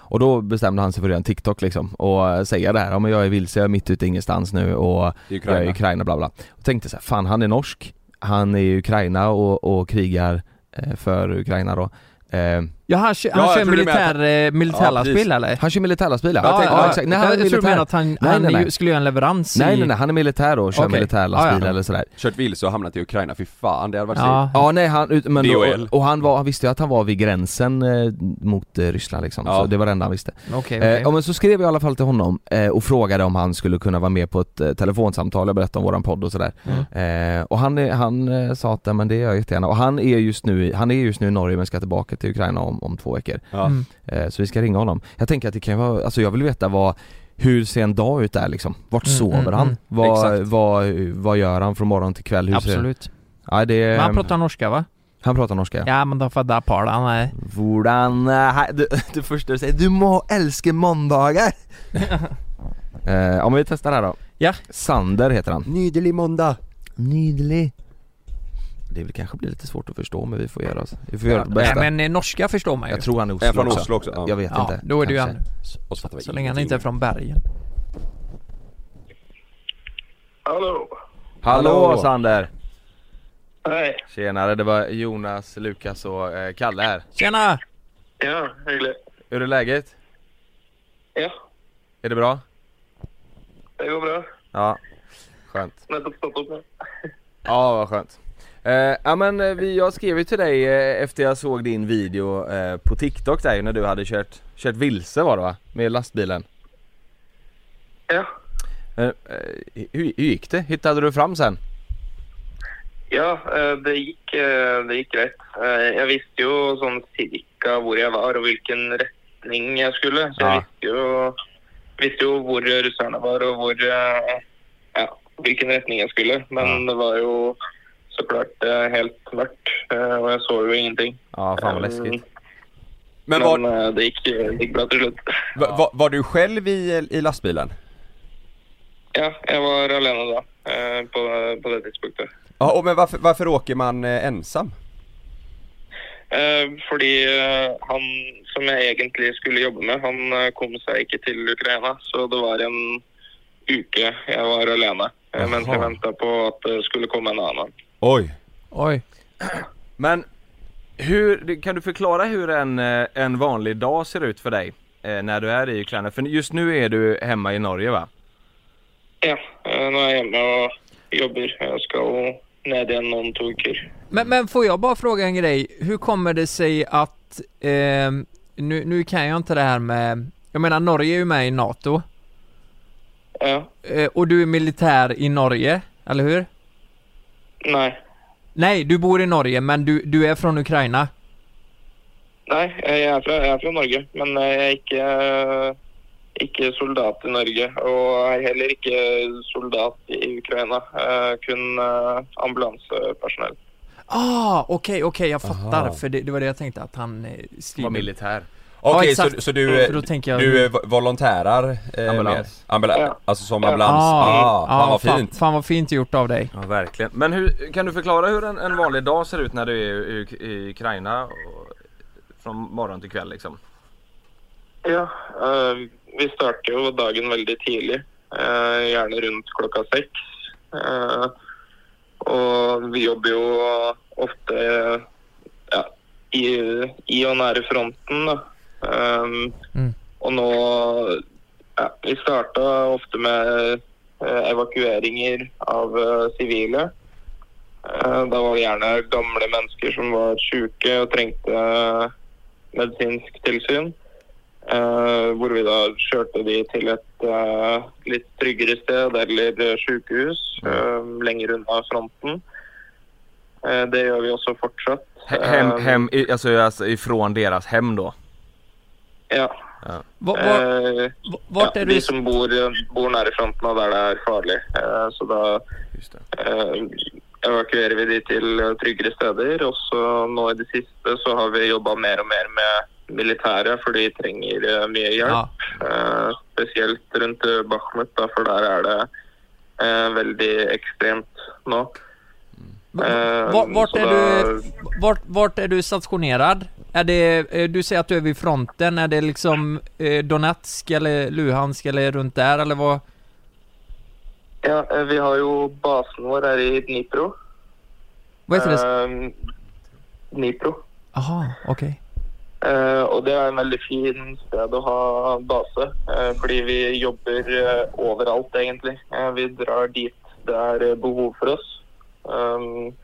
och då bestämde han sig för att göra en TikTok liksom och säga det här, ja men jag är vilse, jag är mitt ute i ingenstans nu och är jag är i Ukraina. Ukraina bla bla. Och tänkte så här, fan han är norsk, han är i Ukraina och, och krigar eh, för Ukraina då. Eh, Ja han, Ja, han jag kör du militär, eh, militärlärlastbil precis. eller? han kör militärlastbil ja. Ja, ja, exakt. Nej, jag, han är jag tror du menar militär. att han, Nej, han nej, nej. skulle göra en leverans Nej i... nej nej, han är militär och kör Okej. militärlastbil Ja, ja. eller sådär. Kört vilse och hamnat i Ukraina, fy fan det hade varit Ja, Ja nej han, men DHL. och, och han var, han visste ju att han var vid gränsen eh, mot eh, Ryssland liksom, Ja. så det var det enda han visste. okej Eh, okej. ja men så skrev jag i alla fall till honom eh, och frågade om han skulle kunna vara med på ett eh, telefonsamtal, jag berättade om våran podd och sådär. Mm. Eh, och han, han eh, sa att ja, men det gör jag jättegärna, och han är just nu, han är just nu i Norge men ska tillbaka till Ukraina om, om två veckor. Ja. Mm. Eh, så vi ska ringa honom. Jag tänker att det kan vara, alltså jag vill veta vad hur ser en dag ut där liksom? Vart Mm, sover mm, han? mm. Vad, vad, vad gör han från morgon till kväll? Hur Ser, Absolut. ja, det, Men han pratar norska va? han pratar norska Ja men då fattar Paul, han är... Hvordan eh, du, Det första du säger, du må älska måndagar! eh, om vi testar här då Ja. Sander heter han Nydelig måndag! Nydelig Det vill kanske bli lite svårt att förstå men vi får göra, vi får göra det Nej bästa men eh, norska förstår man ju. Jag tror han är Är Oslo från också. Oslo också, ja. Jag vet ja, inte då är det ju han. Så länge han inte är från bergen. Hallå? Hallå Sander! Hej. Tjenare, det var Jonas, Lukas och eh, Kalle här Tjena! Ja, hyggelig. Hur är läget? Ja, Är det bra? det går bra. Ja, skönt. Ja, vad skönt. Eh, ja men eh, vi, jag skrev ju till dig eh, efter jag såg din video eh, på TikTok där ju när du hade kört, kört vilse var det va? Med lastbilen. Ja. Hur, hur gick det? Hittade du fram sen? Ja, det gick, det gick. Eh, Jeg visste jo sånn cirka hvor jeg var og hvilken retning jeg skulle. Så Ja. visste jo, visste jo hvor russerne var og hvor eh, Ja, hvilken retning jeg skulle. Men det var jo så klart eh, helt mørkt, eh, og jeg så jo ingenting. Ja, fan vad läskigt. Men Men, var, eh, det, gikk, det gikk bra til slutt. va- var, var du själv i, i lastbilen? Ja, jeg var alene da, eh, på, på det tidspunktet. Ja, och men varför, varför åker man eh, ensam? Eh, fordi eh, han som jeg egentlig skulle jobbe med, han kom seg ikke til Ukraina. Så det var en uke jeg var alene mens jeg Jaha. venta på at det skulle komme en annen. Oj. Oj. Men hur, kan du förklara hur en, eh, en vanlig dag ser ut för dig? Eh, när du är i Ukraina? För just nu är du hemma i Norge va? Ja, eh, nå er jeg hjemme og jobber. Jeg skal ned igjen om to uker. Men, men får jag bara fråga en grej? Hur kommer det sig att, eh, nu, nu kan jag inte det här med, jag menar Norge är ju med i NATO, Ja. eh, och du är militär i Norge, eller hur? Nei. Nej, du bor i Norge, men du, du är från Ukraina. Nei, jeg er, fra, jeg er fra Norge, men jeg er ikke, ikke soldat i Norge. Og er heller ikke soldat i Ukraina. Kun eh, ambulansepersonell. Ah, okej, okej, jag fattar, Aha. för det, det var det jag tänkte att han eh, Var skriver. militär. Okej, exakt. så, så du, tänker jag- du vo- volontärar? Eh, Ambulans. med- Ambula Ja. Alltså som Ja. ambulans? Ah, fan vad fan, fint. fan vad fint gjort av dig. Ja verkligen. Men hur, kan du förklara hur en, en vanlig dag ser ut när du är i, i Ukraina? Och, från morgon till kväll liksom? Ja, eh, vi starter jo dagen veldig tidlig. eh, gjerne rundt klokka seks. Eh, og vi jobber jo ofte ja, i, i og nære fronten. Da. Um, Mm. Og nå ja, Vi starta ofte med eh, evakueringer av eh, sivile. Eh, da var det gjerne gamle mennesker som var syke og trengte eh, medisinsk tilsyn. Eh, hvor vi da kjørte de til et eh, litt tryggere sted eller eh, sykehus eh, lenger unna fronten. Eh, det gjør vi også fortsatt. He- Hem, Eh, hem, i- alltså, alltså ifrån deras hem då? Ja. Va, var, Eh, vart ja, är de du? som bor, bor nære fronten og der det er farlig. Eh, så det. eh, evakuerer vi de til eh, tryggere steder. Og så nå i det siste så har vi jobba mer og mer med militære, for de trenger eh, mye hjelp. Ja. Eh, spesielt rundt Bakhmut, da, for der er det eh, veldig ekstremt nå. Eh, Vart, vart, så är da- du, vart, vart är du stationerad? Är det, eh, du säger att du är vid fronten, är det liksom eh, Donetsk eller Luhansk eller runt där eller vad? Ja, eh, vi har jo basen vår her i Dnipro. Vad heter det? Eh, Dnipro. Jaha, okej. Eh, og det er en veldig fin sted å ha base, eh, fordi vi jobber eh, overalt, egentlig. Eh, vi drar dit det er eh, behov for oss. Um,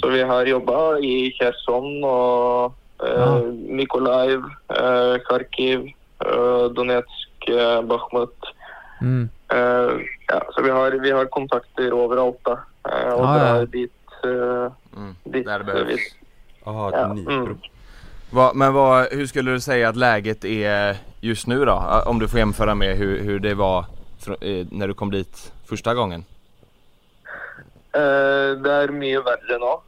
Så vi har jobba i Kherson og eh, Ja. Mykolaiv, eh, Kharkiv, eh, Donetsk, eh, Bakhmut. Mm. Eh, ja, så vi har, vi har kontakter overalt, da. eh, og Ja, dit, eh, Mm. dit Där det eh, behövs. Jaha, Ja, mm. Va, men vad, hur skulle du säga att läget är just nu då? Ah, Om du får jämföra med hur, hur det var eh, när du kom dit första gången? Eh, det er mye verre nå.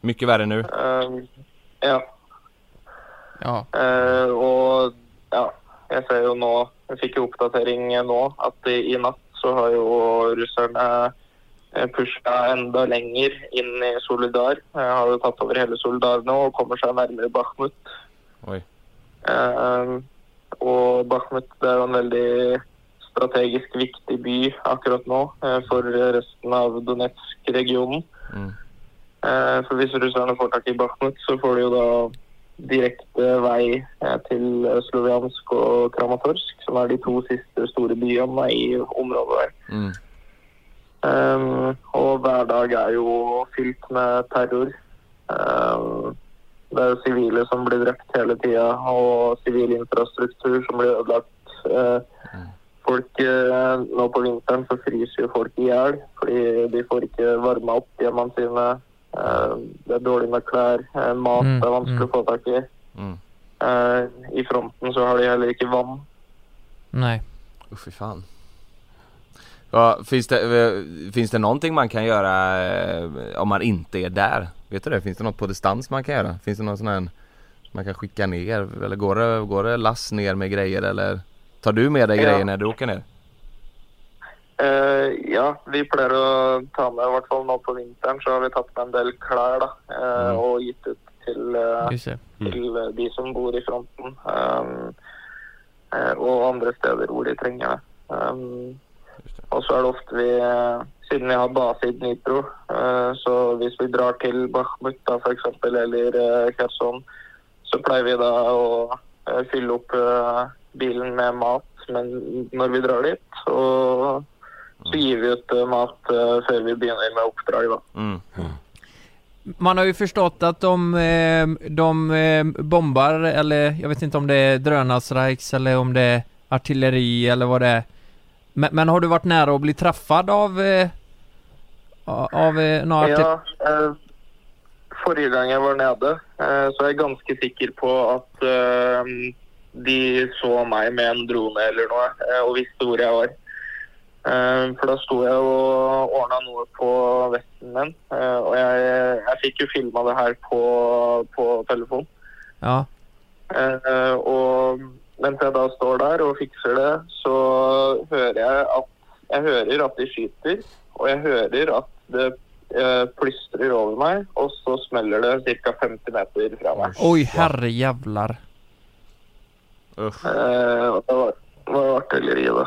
Mycket värre nu? Um, ja. Ja. Eh, og ja, jeg ser jo nå Jeg fikk jo oppdatering nå at i, i natt så har jo russerne pusha enda lenger inn i Solidar. Jeg har jo tatt over hele Solidar nå og kommer seg nærmere Bakhmut. Oi. Eh, og Bakhmut det er jo en veldig strategisk viktig by akkurat nå eh, for resten av Donetsk-regionen. Mm. Eh, For hvis russerne får tak i Bakhmut, så får de jo da direkte vei eh, til Sloviansk og Kramatorsk, som er de to siste store byene i området der. Mm. Um, og hver dag er jo fylt med terror. Um, det er jo sivile som blir drept hele tida, og sivil infrastruktur som blir ødelagt. Uh, folk uh, Nå på vinteren så fryser jo folk i hjel fordi de får ikke varma opp hjemmene sine. Uh, det er dårlig med klær. Uh, mat Mm, er vanskelig å få tak i. Mm. Uh, I fronten så har de heller ikke vann. Nej. Usch fy fan. Ja, finns, det, eh, finns det någonting man kan göra eh, om man inte är där? Vet du det? Finns det något på distans man kan göra? Finns det någon sån här man kan skicka ner? Eller går det, går det lass ner med grejer eller? Tar du med dig Ja. grejer när du åker ner? Eh, ja, vi pleier å ta med, i hvert fall nå på vinteren, så har vi tatt med en del klær da, eh, Mm. og gitt ut til, Just det. til de som bor i fronten. Um, og andre steder hvor de trenger det. Um, og så er det ofte vi, siden vi har base i Dnipro, så hvis vi drar til Bakhmut da, for eksempel, eller Kherson, så pleier vi da å fylle opp bilen med mat men når vi drar dit. Og vi ut eh, vi begynner med oppdrag. da. Mm. Man har ju förstått att de, eh, de eh, bombar, eller jag vet inte om det är drönarstrikes eller om det är artilleri eller vad det är. Men, men har du varit nära att bli träffad av, av några Ja, eh, forrige gang jeg var nede, eh, så er jeg ganske sikker på at eh, de så meg med en drone eller eh, og visste hvor jeg var. Eh, for da sto jeg og ordna noe på vesten min, eh, og jeg, jeg fikk jo filma det her på, på telefon. Ja. Eh, og mens jeg da står der og fikser det, så hører jeg at jeg hører at de skyter, og jeg hører at det plystrer over meg, og så smeller det ca. 50 meter fra meg. Oj, herrejävlar. Usch. Eh, og det var, var artilleri, da.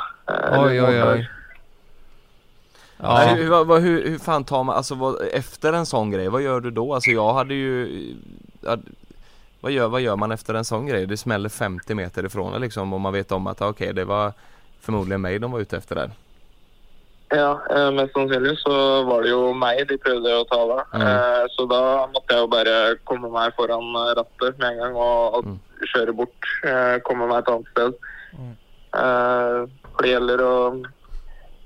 Oj, oj, eller oj. Ja. Nej, hur, vad- hur, hur fan tar man, alltså vad, efter en sån grej, vad gör du då? Alltså jag hade ju ja, vad, gör, vad gör man efter en sån grej? Det smäller 50 meter ifrån liksom och man vet om att okej det var förmodligen mig de var ute efter där. Ja, eh, mest sannsynlig så var det jo meg de prøvde å ta da. Mm. Eh, så da måtte jeg jo bare komme meg foran eh, rattet med en gang og, og Mm. kjøre bort. Eh, komme meg et annet sted. Eh, for det gjelder å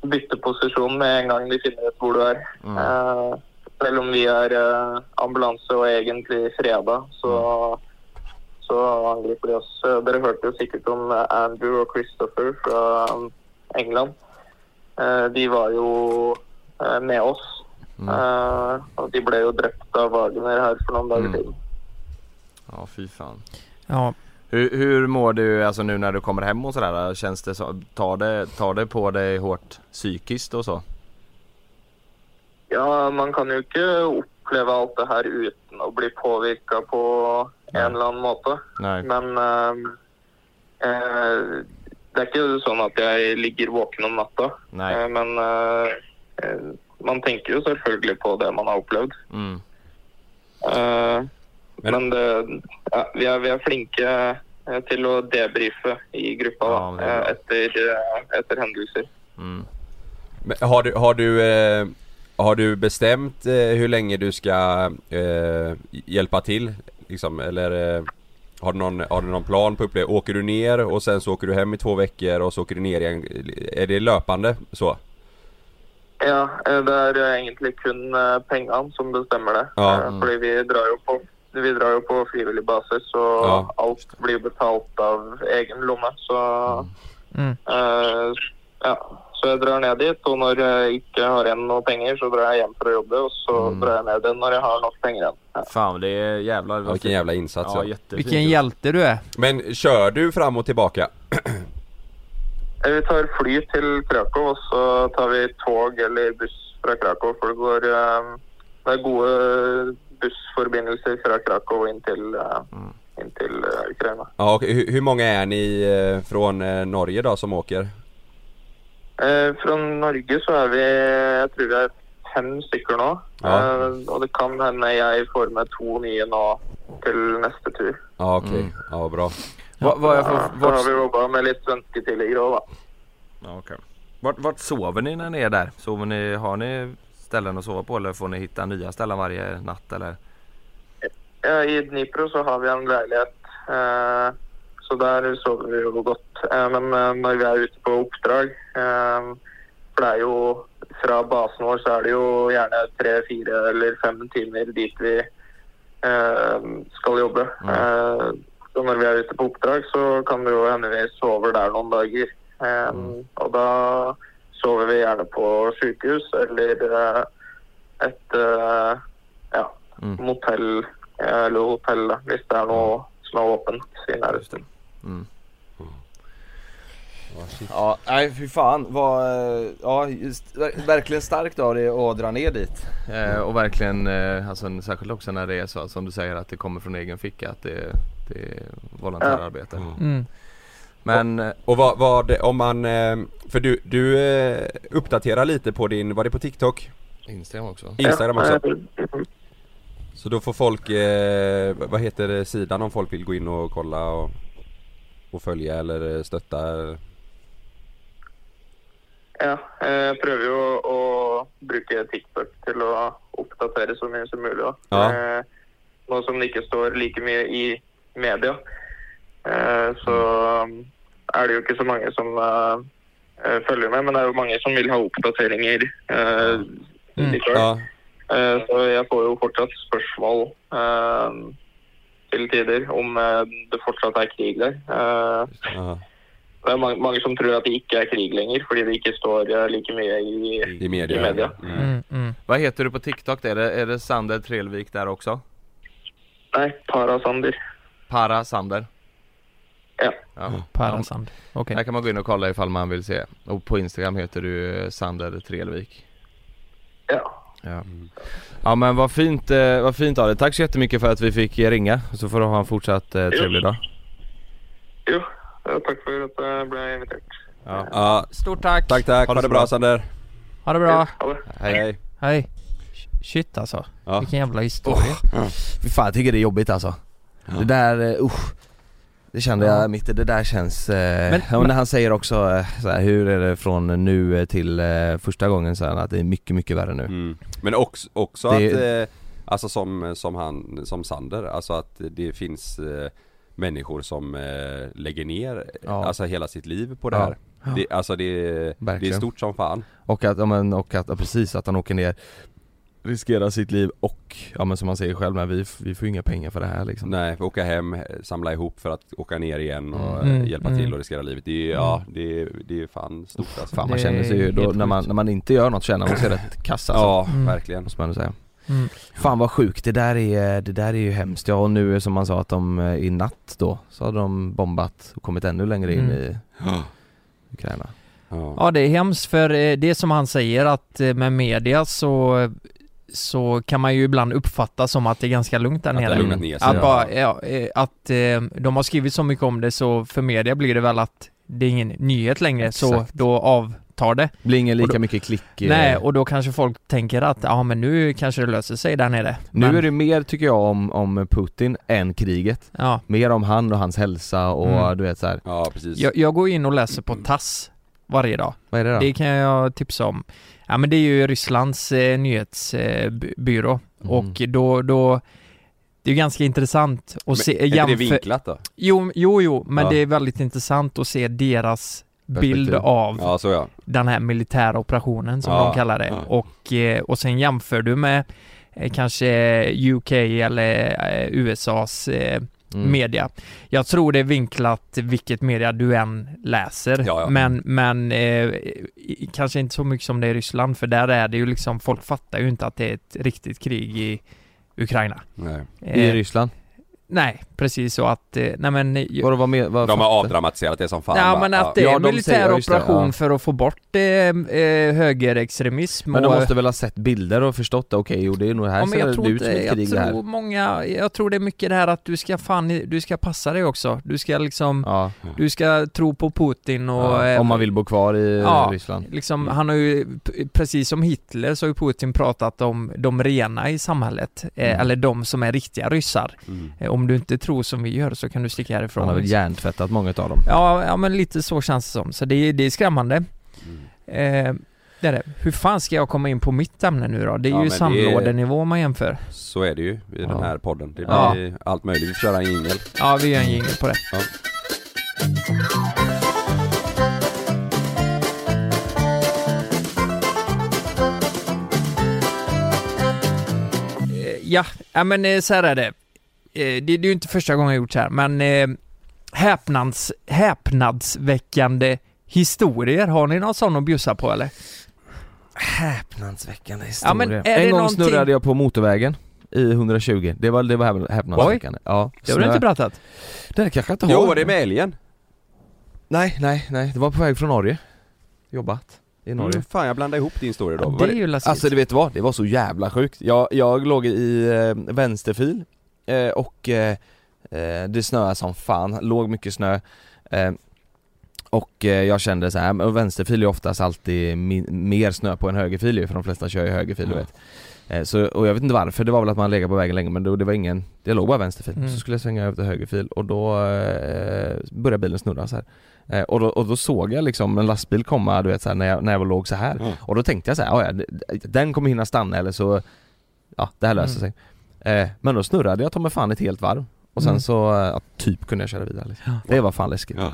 bytte posisjon med en gang de finner ut hvor du er. Mm. Eh, selv om vi er eh, ambulanse og egentlig freda, så, så angriper de oss. Eh, Dere hørte jo sikkert om eh, Andrew og Christopher fra um, England. Eh, de var jo eh, med oss. Mm. Eh, og de ble jo drept av Wagner her for noen dager Mm. siden. Ja fy fan. Ja. Hur, hur mår du alltså nu när du kommer hem och sådär? Känns det så, tar det, tar det på dig hårt psykiskt och så? Ja, man kan jo ikke oppleve alt det her uten å bli påvirka på Nei. en eller annen måte. Nej. Men eh, det er ikke sånn at jeg ligger våken om natta. Nej. Eh, men eh, man tenker jo selvfølgelig på det man har opplevd. Mm. Eh, Men- men det, ja, vi, er, vi er flinke eh, til å debrife i gruppa da, Ja, eh, etter, eh, etter hendelser. Mm. Har du, har du, eh, har du bestämt eh, hur länge du ska eh, hjälpa till? Liksom, eller eh, har, du någon, har du någon plan på upplevelse? Åker du ner och sen så åker du hem i två veckor och så åker du ner igen? Är det löpande så? Ja, eh, det er eh, egentlig kun eh, pengene som bestemmer det. Ja. Eh, Fordi vi drar jo på vi drar jo på frivillig basis, så Ja. alt blir betalt av egen lomme. Så, Mm. eh, ja. så jeg drar ned dit, og når jeg ikke har igjen noe penger, så drar jeg hjem for å jobbe, og så Mm. drar jeg ned igjen når jeg har nok penger igjen. Ja. Fan det är jävlar Ja, vilken jävla insats Ja Vilken hjälte du är. Men kör du fram och tillbaka? Vi tar fly til Krakow, og så tar vi tog eller buss fra Krakow. For det går eh, Det er gode bussforbindelser fra Krakow inn til, eh, Mm. inn til eh, Ukraina. Ja, och hur, hur många är ni eh, från eh, Norge då som åker? Eh, Fra Norge så er vi Jeg tror vi er fem stykker nå. Ja. Eh, och det kan hända jag får med två nya nu till nästa tur. Ja okej, Mm. ja bra. Vad, vad är för, Ja, så har vart, vi jobbat med lite svenska tillägg då. va. ja, okej. vart, vart sover ni när ni är där? Sover ni, har ni ställen att sova på eller får ni hitta nya ställen varje natt eller? I Dnipro så har vi en lägenhet. Eh, så där sover vi ju gott. Eh, men eh, när vi är ute på uppdrag, för det är ju från basen vår så är det ju gärna tre, fyra eller fem timmar dit vi ska jobba. Eh, så när vi är ute på uppdrag så kan det ju hända vi sover där någon dagar. Eh, Och då sover vi gärna på sjukhus eller ett eh, ja, Mm. motell eh, eller hotell hvis det er noe som er åpent i nærheten. Mm. Ja, nej fy fan vad, eh, ja just, ver- verkligen starkt av dig att dra ner dit. Eh, och verkligen, eh, alltså särskilt också när det är så som du säger att det kommer från egen ficka att det, det är volontärarbete. Mm. Men, eh, Och vad, vad om man, eh, för du, du eh, uppdaterar lite på din, var det på TikTok? Instagram också. Instagram också? Så då får folk, eh, vad heter det, sidan om folk vill gå in och kolla och, och följa eller stötta? ja, jeg prøver jo å bruke TikTok til å oppdatere så mye som. Da. Ja. Eh, nå som det ikke står like mye i media, så er det jo ikke så mange som eh, eh, følger med. Men det er jo mange som vil ha oppdateringer. Eh, Mm. Ja, Eh, Så jeg får jo fortsatt spørsmål eh, til tider om eh, det fortsatt er krig der. Eh, ja, det er mange, mange som tror at det ikke er krig lenger, fordi det ikke står eh, like mye i, i media. I media. Mm. Mm, mm. vad heter du på TikTok? Är det, är det Sander Trelvik där också? Nei, Parasander. Para Ja. Ja. Parasand. Okej. Här kan man gå in och kolla ifall man vill se. Och på Instagram heter du eh, Sander Trelvik. Ja. Ja. ja men vad fint, eh, vad fint av dig. Tack så jättemycket för att vi fick eh, ringa. Så får du ha en fortsatt eh, trevlig dag. Jo, eh, takk for at jeg ble invitert. Ja. Ja, Stort tack. tack tack, ha det bra Sander. Ha det bra. Ha det. Hej. Hej. Shit alltså. Ja. Vilken jävla historia. Fy fan jag tycker det är jobbigt alltså. Det där, uh, usch. Det kände Ja. jag mitt i, det där känns, eh, Men- ja, när han säger också eh, så här, hur är det från nu till eh, första gången så här, att det är mycket, mycket värre nu. Mm. Men också, också Det- att, eh, alltså som, som han, som Sander, alltså att det finns eh, människor som eh, lägger ner, Ja. alltså hela sitt liv på det Ja. här. Det, alltså det, det är stort som fan. Och att, ja, men, och att, ja, precis att han åker ner Riskerar sitt liv och, ja men som han säger själv, men vi, vi får inga pengar för det här liksom Nej, för åka hem, samla ihop för att åka ner igen och Mm. eh, hjälpa Mm. till och riskera livet. Det är, ja, det, är- det är fan stort alltså. Fan man Det känner sig ju, då, när, man, när man inte gör något känner man sig rätt kass alltså, Ja, Mm. verkligen. måste man säga Mm. Fan vad sjukt, det där är, det där är ju hemskt. Ja och nu som man sa att de eh, i natt då, så har de bombat och kommit ännu längre in Mm. i. Ukraina Ja. Ja det är hemskt för eh, det är som han säger att eh, med media så så kan man ju ibland uppfatta som att det är ganska lugnt där Att det nere. ner sig. Att, bara, ja, eh, att eh, de har skrivit så mycket om det så för media blir det väl att det är ingen nyhet längre så Exakt. då avtar det. Det blir ingen lika då- mycket klick eh, Nej och då kanske folk tänker att ja men nu kanske det löser sig där nere. Nu Men- är det mer tycker jag om, om Putin än kriget Ja, Mer om han och hans hälsa och Mm. du vet så här. Ja, precis. jag, jag går in och läser på TASS varje dag. vad är det då? Det kan jag tipsa om. Ja men det är ju Rysslands eh, nyhetsbyrå Mm. och då, då Det är ju ganska intressant att Men se, är inte det vinklat då? jo, jo, jo, men Ja. det är väldigt intressant att se deras bild av Ja, så ja. den här militära operationen som Ja, de kallar det ja. och, eh, och sen jämför du med eh, kanske UK eller eh, USAs eh, Mm. media. Jag tror det är vinklat vilket media du än läser. Ja, ja. Men, men eh, i- kanske inte så mycket som det är i Ryssland för där är det ju liksom, folk fattar ju inte att det är ett riktigt krig i Ukraina. Nej. I Eh, Ryssland? Nej, precis så att, eh, nej men jag- Vadå, vad med, vad De har avdramatiserat det som fan Ja va? men att det Ja, är en de militär säger- just det, operation ja. för att få bort eh, eh, högerextremism Men de och- måste väl ha sett bilder och förstått okej, jo det är nog här Ja, men ser jag det tror ut som ett jag krig det här tror många, jag tror det är mycket det här att du ska fan, du ska passa dig också. Du ska liksom, Ja, du ska tro på Putin och... ja, eh, om man vill bo kvar i Ja. Ryssland Liksom, han har ju, precis som Hitler så har ju Putin pratat om de rena i samhället, eh, Mm. eller de som är riktiga ryssar. Mm. Eh, om du inte tror som vi gör så kan du sticka härifrån. Han har väl hjärntvättat många utav dem ja, ja men lite så känns det som, så det, är- det är skrämmande. Eh, det är det. Hur fan ska jag komma in på mitt ämne nu då? Det är Ja, ju det är- sandlådenivå man jämför. Så är det ju i den Ja. här podden. Det Ja. blir allt möjligt. Vi får köra en jingel. Ja, vi gör en jingel på det. Ja. Eh, Ja, ja men eh, så här är det. Eh, Det, det är ju inte första gången jag gjort så här, men eh, häpnads, häpnadsväckande historier, har ni någon sån att bjussa på eller? Häpnadsväckande Ja, men är det En gång någonting- snurrade jag på motorvägen i 120, det var, det var häp- häpnadsväckande Ja, Det har du inte berättat? Det kanske jag inte har Jo, var det med älgen? Nej, nej, nej, det var på väg från Norge Jobbat i Norge Mm, fan jag blandade ihop din story då. Ja, det är ju. Alltså du vet vad? Det var så jävla sjukt. Jag, jag låg i eh, vänsterfil eh, och eh, eh, det snöade som fan, låg mycket snö eh, Och jag kände så här, men vänsterfil är oftast alltid mer snö på än högerfil ju, för de flesta kör ju högerfil du Ja. vet så, Och jag vet inte varför, det var väl att man legat på vägen länge men då, det var ingen, det låg bara vänsterfil. Mm. Så skulle jag svänga över till högerfil och då eh, började bilen snurra så här. Eh, och, då, och då såg jag liksom en lastbil komma du vet så här, när, jag, när jag låg så här Mm. och då tänkte jag så här, "Ja, den kommer hinna stanna eller så, ja det här löser Mm. sig. Eh, men då snurrade jag ta mig fan ett helt varv. Och sen Mm. så, eh, ja, typ kunde jag köra vidare liksom. Det var fan läskigt. Ja.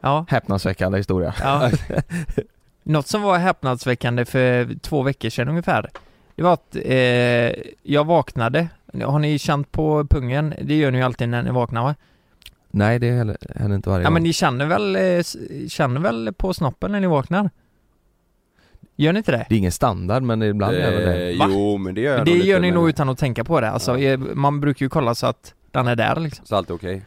Ja, Häpnadsväckande historia. ja. Något som var häpnadsväckande för två veckor sedan ungefär, det var att eh, jag vaknade. Har ni känt på pungen? Det gör ni ju alltid när ni vaknar va? Nej det händer inte varje Ja gång. men ni känner väl, eh, känner väl på snoppen när ni vaknar? Gör ni inte det? Det är ingen standard men ibland gör det det. Eh, Va? jo men det gör jag Det nog gör ni nog utan att tänka på det. Alltså, Ja. eh, man brukar ju kolla så att den är där liksom. Så allt är okej?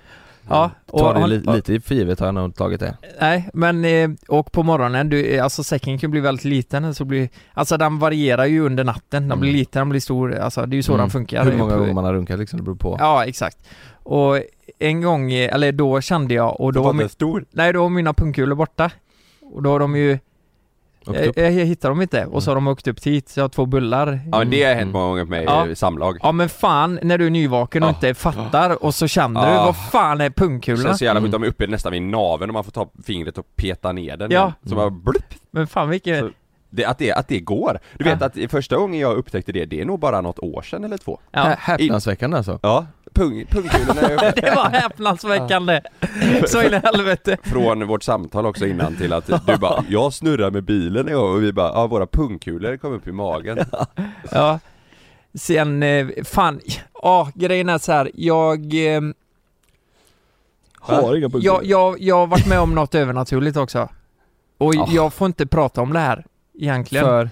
Ja, Ta det har- li- lite för givet har jag nog tagit det. Nej, men eh, och på morgonen, du, alltså säcken kan bli väldigt liten, så blir, alltså den varierar ju under natten, den blir Mm. liten, den blir stor, alltså det är ju så Mm. den funkar. Hur många gånger man har runkat liksom, det beror på. Ja, exakt. Och en gång, eh, eller då kände jag, och då var, min, stor? nej då var mina pungkulor borta. Och då har de ju, Och jag, jag, jag hittar dem inte, och så har de åkt upp hit, så jag har två bullar. Ja men det har hänt Mm. många gånger för mig, Ja. ja. samlag. Ja men fan, när du är nyvaken och Ja. inte fattar och så känner du, Ja. vad fan är pungkulorna? känns så jävla Mm. sjukt, de är uppe nästan vid naveln och man får ta fingret och peta ner den Ja. Så bara blupp. Men fan vilket, Så- Det, att, det, att det går. Du vet att i första gången jag upptäckte det, det är nog bara något år sedan eller två. ja. Hä- Häpnadsväckande alltså. Ja, pung, pungkulorna är uppe. Det var häpnadsväckande! Så in i helvete! Från vårt samtal också innan till att du bara 'Jag snurrar med bilen och vi bara 'Ja våra pungkulor kom upp i magen' Ja. Sen, eh, fan, ja grejen är så här. jag... Eh, Har inga jag, jag, jag har varit med om något övernaturligt också. Och Ah. jag får inte prata om det här, egentligen. För,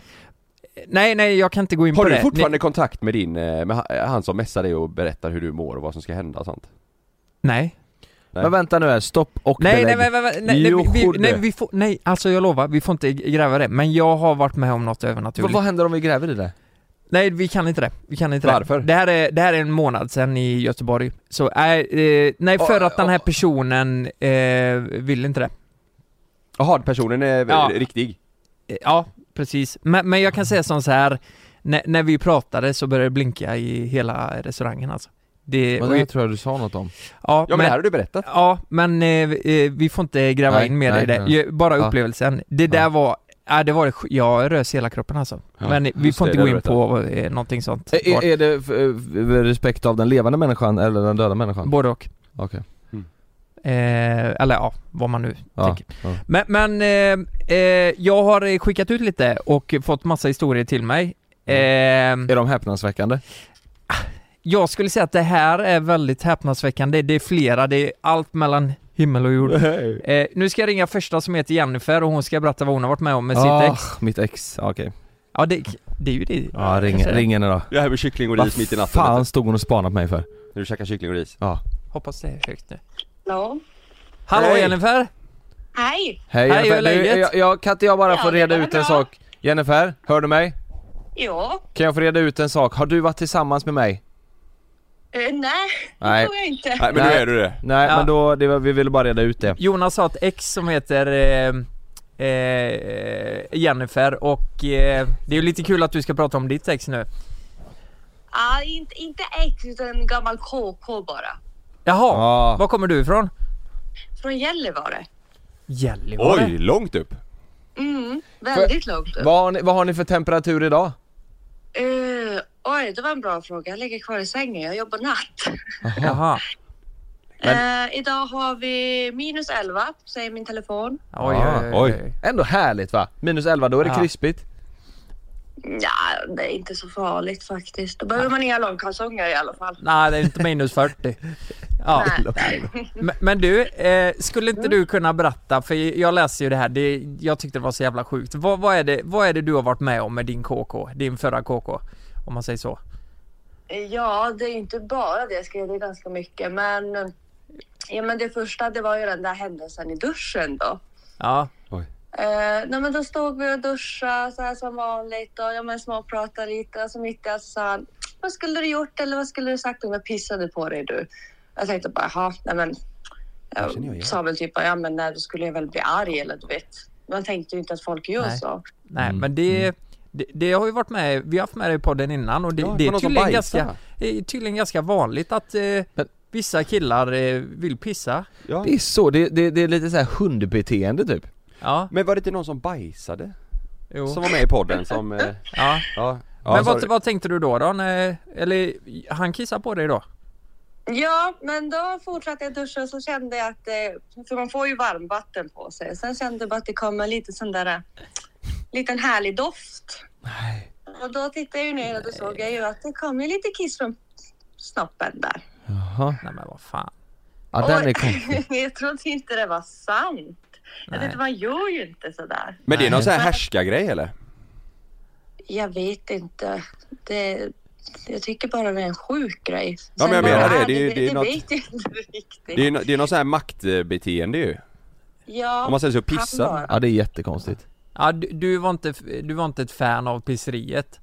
Nej, nej, jag kan inte gå in Har på du det. fortfarande kontakt med din, eh, med ha- han som messar dig och berättar hur du mår och vad som ska hända och sånt? Nej. Nej. men vänta nu här, stopp och Nej, nej, belägg. nej, nej, nej, nej, Jo, vi, vi, nej, vi får, nej, alltså jag lovar, vi får inte gräva det. Men jag har varit med om något övernaturligt. vad händer om vi gräver i det? Nej, vi kan inte det. Vi kan inte Varför? det. Det här är, det här är en månad sedan i Göteborg. Så, nej, eh, nej för att den här personen eh, vill inte det. Jaha, personen är Ja. riktig? Ja, precis. Men, men jag kan säga som så här. När, när vi pratade så började det blinka i hela restaurangen alltså. Det, Men det tror jag du sa något om. ja, Ja men, men, det här har du berättat? ja, men eh, eh, vi får inte gräva Nej, in mer nej, i det. nej. Bara upplevelsen. Det där Ja. var, ja det var det, jag rös hela kroppen alltså. Ja, men vi får inte gå in på eh, någonting sånt. Är, är- är det f- respekt av den levande människan eller den döda människan? Både och. Okej. Eh, eller ja, vad man nu Ja. tänker. ja. Men, men eh, eh, jag har skickat ut lite och fått massa historier till mig. Eh, Är de häpnadsväckande? jag skulle säga att det här är väldigt häpnadsväckande. Det är flera, det är allt mellan himmel och jord. Eh, nu ska jag ringa första som heter Jennifer och hon ska berätta vad hon har varit med om med Ah, sitt ex. Mitt ex, okej. Ja, det, det är ju det. Ja, ring, ring henne då. Det här med kyckling och Vad ris mitt i natten fan stod hon och spanade på mig för? När du käkar kyckling och ris? Ja Hoppas det är högt nu. Hallå? Hallå Hej. Jennifer! Hej! Hej, Hej, hur är Jennifer, du, läget? jag, jag, kan inte jag bara Ja, få det reda är ut en bra. sak? Jennifer, hör du mig? Ja? Kan jag få reda ut en sak? Har du varit tillsammans med mig? Eh, nej, det Nej. tror jag inte. Nej men nu Nej. är du det. Nej Ja. men då, det var, vi ville bara reda ut det Jonas har ett ex som heter eh, eh, Jennifer och eh, det är ju lite kul att du ska prata om ditt ex nu. Ah, inte, inte ex utan en gammal KK bara. Jaha, Ja. var kommer du ifrån? Från Gällivare. Gällivare? Oj, långt upp. Mm, väldigt långt upp. vad har, ni, vad har ni för temperatur idag? Eh, oj, det var en bra fråga. Jag ligger kvar i sängen. Jag jobbar natt. Jaha. Eh, idag har vi minus 11, säger min telefon. Oj, Ah, oj, oj. oj. Ändå härligt va? Minus 11, då är det Ja. krispigt Ja, det är inte så farligt faktiskt. Då behöver man inga långkalsonger i alla fall. Nej, det är inte minus 40. Ja. Men, men du, eh, skulle inte du kunna berätta, för jag läser ju det här, det, jag tyckte det var så jävla sjukt. Vad, vad, är det, vad är det du har varit med om med din KK, din förra KK? Om man säger så. Ja, det är inte bara det. Jag skrev det ganska mycket. Men, ja, men det första det var ju den där händelsen i duschen då. Ja, Eh, nej, men då stod vi och duschade så här som vanligt och ja, men småpratade lite och så mitt i allt så sa han Vad skulle du gjort eller vad skulle du sagt om jag pissade på dig du? Jag tänkte bara jaha, nej men jag sa väl typ ja men nej då skulle jag väl bli arg eller du vet. Man tänkte ju inte att folk gör Nej. så. nej Mm, men det, det, det har ju varit med, vi har haft med det i podden innan och det, Ja, det är tydligen ganska, det är tydligen ganska vanligt att eh, Men- vissa killar eh, vill pissa. Ja. Det är så, det, det, det är lite så här hundbeteende typ Ja, Men var det inte någon som bajsade? jo. Som var med i podden som... Eh, Ja. ja. ja Men vad, vad tänkte du då då? När, eller han kissade på dig då? Ja, men då fortsatte jag duscha och så kände jag att, eh, för man får ju varmvatten på sig. Sen kände jag bara att det kom en lite sån där, eh, liten härlig doft. Nej Och då tittade jag ju ner och då såg jag ju att det kom ju lite kiss från snoppen där. Jaha, Nej men vad fan. ja den är konstig jag trodde inte det var sant. Jag tänkte, man gör ju inte sådär. Men det är någon sån här härskargrej eller? Jag vet inte. Det, jag tycker bara det är en sjuk grej. Ja, men jag Sen menar det. Det är- det, det det något- vet jag inte riktigt. Det är, det är någon sån här maktbeteende ju. ja, Om man säger så, pissa. Ja det är jättekonstigt Ja, du, du, var inte, du var inte ett fan av pisseriet?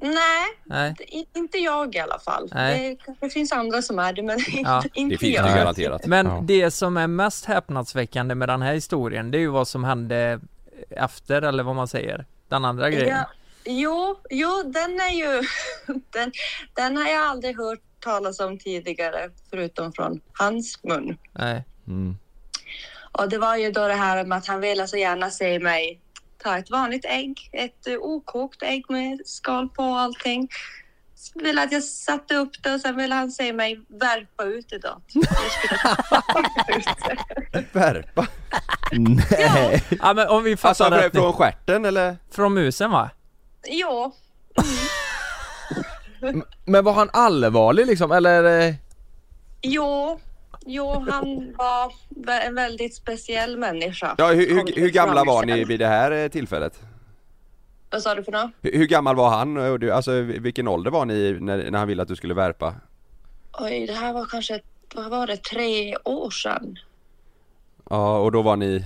Nej, Nej. det- inte jag i alla fall. Nej. Det kanske finns andra som är det, men Ja, inte Det finns jag. det garanterat. Men Ja. det som är mest häpnadsväckande med den här historien, det är ju vad som hände efter, eller vad man säger. Den andra grejen. Ja, jo, jo, den är ju... Den, den har jag aldrig hört talas om tidigare, förutom från hans mun. Nej. mm. Och det var ju då det här med att han ville så gärna se mig ta ett vanligt ägg, ett uh, okokt ägg med skal på och allting. Så ville att jag satte upp det och sen ville han se mig värpa ut det. Värpa? Nej Ja men om vi fattar Alltså rätt från stjärten eller? Från musen va? Ja, Men var han allvarlig liksom eller? eh, jo, han var en väldigt speciell människa. Ja, hur, hur, hur gamla var ni vid det här eh, tillfället? Vad sa du för något? Hur, hur gammal var han och du, alltså vilken ålder var ni när, när han ville att du skulle värpa? Oj, det här var kanske, vad var det, tre år sedan. Ja, och då var ni?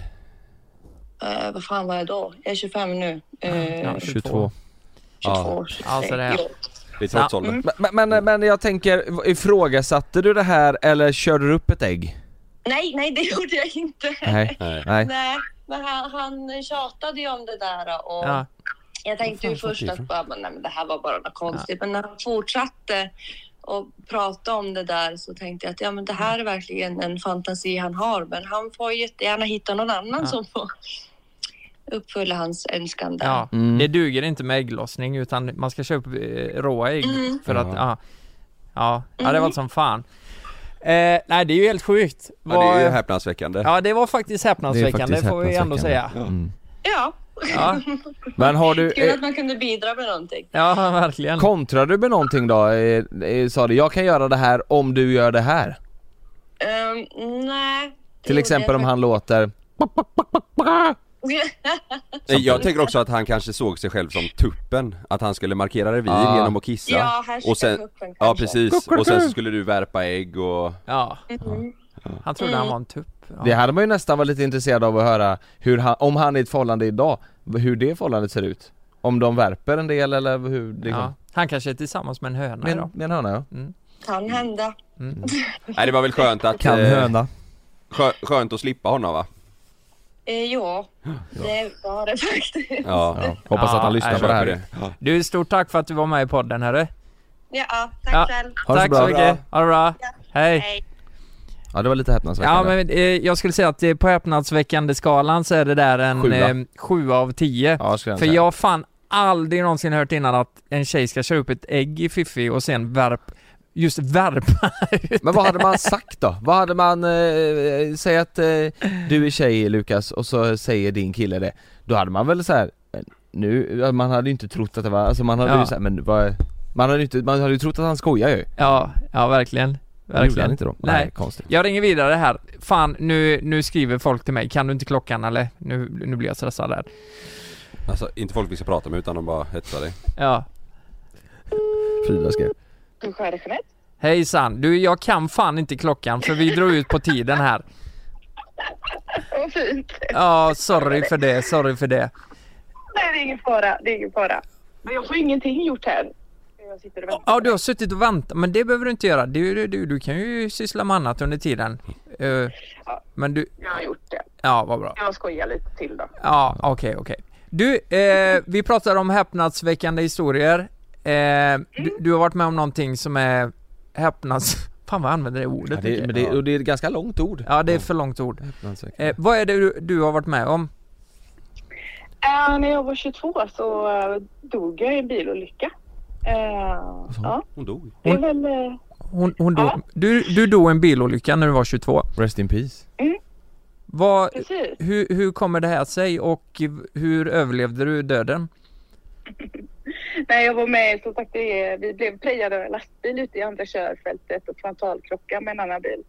Eh, vad fan var jag då? Jag är 25 nu. Eh, Ja, 22 22, 23. Alltså det Det är trotsålder? Mm. men, men, men jag tänker, ifrågasatte du det här eller körde du upp ett ägg? Nej, nej, det gjorde jag inte. Nej, Nej. nej men han, han tjatade ju om det där och Ja. jag tänkte ju först att bara, men, nej, men det här var bara något konstigt. Men när han fortsatte och prata om det där så tänkte jag att ja, men det här är verkligen en fantasi han har. Men han får jättegärna hitta någon annan Ja. som får uppfylla hans önskan där. Ja, Mm. det duger inte med ägglossning utan man ska köpa eh, råa ägg Mm. för att, Ja. ja. Ja, ja det var Mm. som fan. Eh, nej det är ju helt sjukt. Ja, det är ju häpnadsväckande. Ja det var faktiskt häpnadsväckande faktiskt får vi ändå säga. häpnadsväckande. Mm. Ja, Ja, Men har du, kul eh, att man kunde bidra med någonting. ja verkligen. kontrar du med någonting då? Eh, eh, Sa du, jag kan göra det här om du gör det här? Ehm, nej. det Till exempel om han låter Jag tänker också att han kanske såg sig själv som tuppen, att han skulle markera revir Ah. genom att kissa Ja, här och sen, tuppen Ja kanske. precis, och sen så skulle du värpa ägg och Ja, Mm. han trodde han var en tupp. Ja. Det hade man ju nästan varit lite intresserad av att höra hur han, om han är i ett förhållande idag, hur det förhållandet ser ut Om de värper en del eller hur det Ja. Han kanske är tillsammans med en höna med, idag. med en höna ja Kan hända. Nej det var väl skönt att, Kan eh, höna skö, skönt att slippa honom va? Eh, ja, det var det faktiskt. Ja, ja, Hoppas Ja, att han lyssnar på det här det. Du, stort tack för att du var med i podden hörru. Ja, tack Ja. själv. Ha så tack bra. så mycket. Ha det bra. Hej. Hej. Ja det var lite häpnadsväckande Ja men eh, jag skulle säga att eh, på häpnadsväckande skalan så är det där en Sjua. eh, sjua av tio. Ja, jag För säga. jag har fan aldrig någonsin hört innan att en tjej ska köra upp ett ägg i fiffi och sen värp, just värpa ut Men vad hade man sagt då? Vad hade man, eh, säg att eh, du är tjej Lukas och så säger din kille det Då hade man väl så här eh, nu, man hade ju inte trott att det var, alltså man hade Ja. ju så här, men vad Man hade ju inte, man hade ju trott att han skojar ju Ja, ja verkligen. Verkligen. inte då? Nej. konstigt Jag ringer vidare här. Fan, nu, nu skriver folk till mig. Kan du inte klockan eller? Nu, nu blir jag stressad där. Alltså inte folk vi ska prata med utan de bara hetsar dig Ja. Frida skrev Jeanette? Hejsan. Du, jag kan fan inte klockan för vi drar ut på tiden här. Vad fint. Ja, sorry för det, sorry för det. Nej, det är ingen fara. Det är ingen fara. Men jag får ingenting gjort här. Jag sitter och väntar. Ja, du har suttit och väntat, men det behöver du inte göra. Du, du, du, du kan ju syssla med annat under tiden. Eh, men du, Jag har gjort det. ja vad bra. Jag skojar lite till då. Ja, okej, okej. Du, eh, vi pratar om häpnadsväckande historier. Eh, du, du har varit med om någonting som är häpnads... Fan vad jag använder det ordet ja, det, men det, och det är ett ganska långt ord Ja, det är för långt ord. Eh, vad är det du, du har varit med om? Äh, när jag var 22 så äh, dog jag i en bilolycka. Äh, ja, Hon dog Hon- väl... Äh, Hon, hon dog, Ja. du, du dog i en bilolycka när du var 22. Rest in peace Vad, precis. hur, hur kommer det här sig och hur överlevde du döden? Nej, jag var med som sagt, vi blev prejade av en lastbil ute i andra körfältet och frontalkrockade med en annan bil.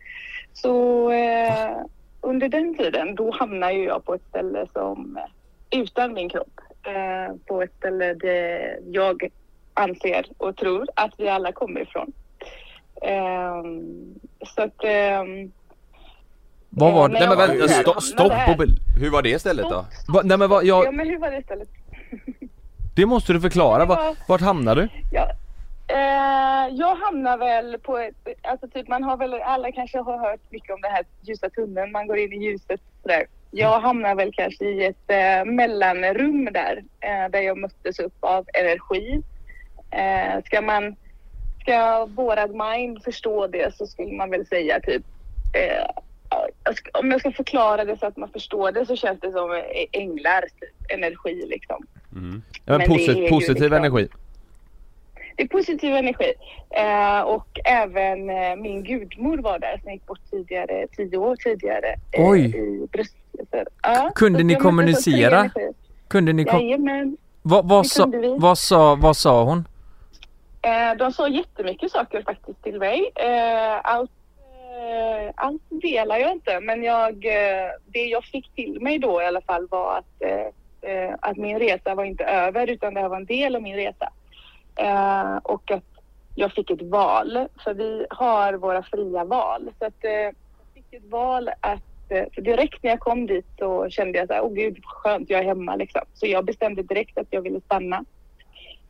Så eh, under den tiden, då hamnade ju jag på ett ställe som eh, utan min kropp. Eh, på ett ställe där jag anser och tror att vi alla kommer ifrån. Ehm, så att... ehm, Vad var eh, det? när Nej men vänta, stopp, stopp bil- Hur var det stället då? Va, Nej men vad, Ja, jag, men hur var det stället? Det måste du förklara, Det Va, var- vart hamnar du? Ja. Eh, jag hamnar väl på alltså typ man har väl, alla kanske har hört mycket om den här ljusa tunneln, man går in i ljuset sådär. Jag hamnar väl kanske i ett eh, mellanrum där, eh, där jag möttes upp av energi. Eh, ska man, ska vårad mind förstå det så skulle man väl säga typ, eh, om jag ska förklara det så att man förstår det så känns det som eh, änglar, typ, energi liksom. Mm. Ja, men posit, positiv liksom- energi Det är positiv energi. Eh, och även eh, min gudmor var där som gick bort tidigare, tio år tidigare. Eh, Oj. I bröstcancer. Ja, Kunde så ni kommunicera? Kunde ni kom, Jajamän. vad, vad, sa, vad, sa, vad sa hon? Eh, de sa jättemycket saker faktiskt till mig. Eh, allt, eh, allt delar jag inte men jag, det jag fick till mig då i alla fall var att, eh, att min resa var inte över utan det här var en del av min resa. Eh, och att jag fick ett val. För vi har våra fria val. Så att, eh, jag fick ett val att eh, för direkt när jag kom dit så kände jag så här, åh gud vad skönt, jag är hemma liksom. Så jag bestämde direkt att jag ville stanna.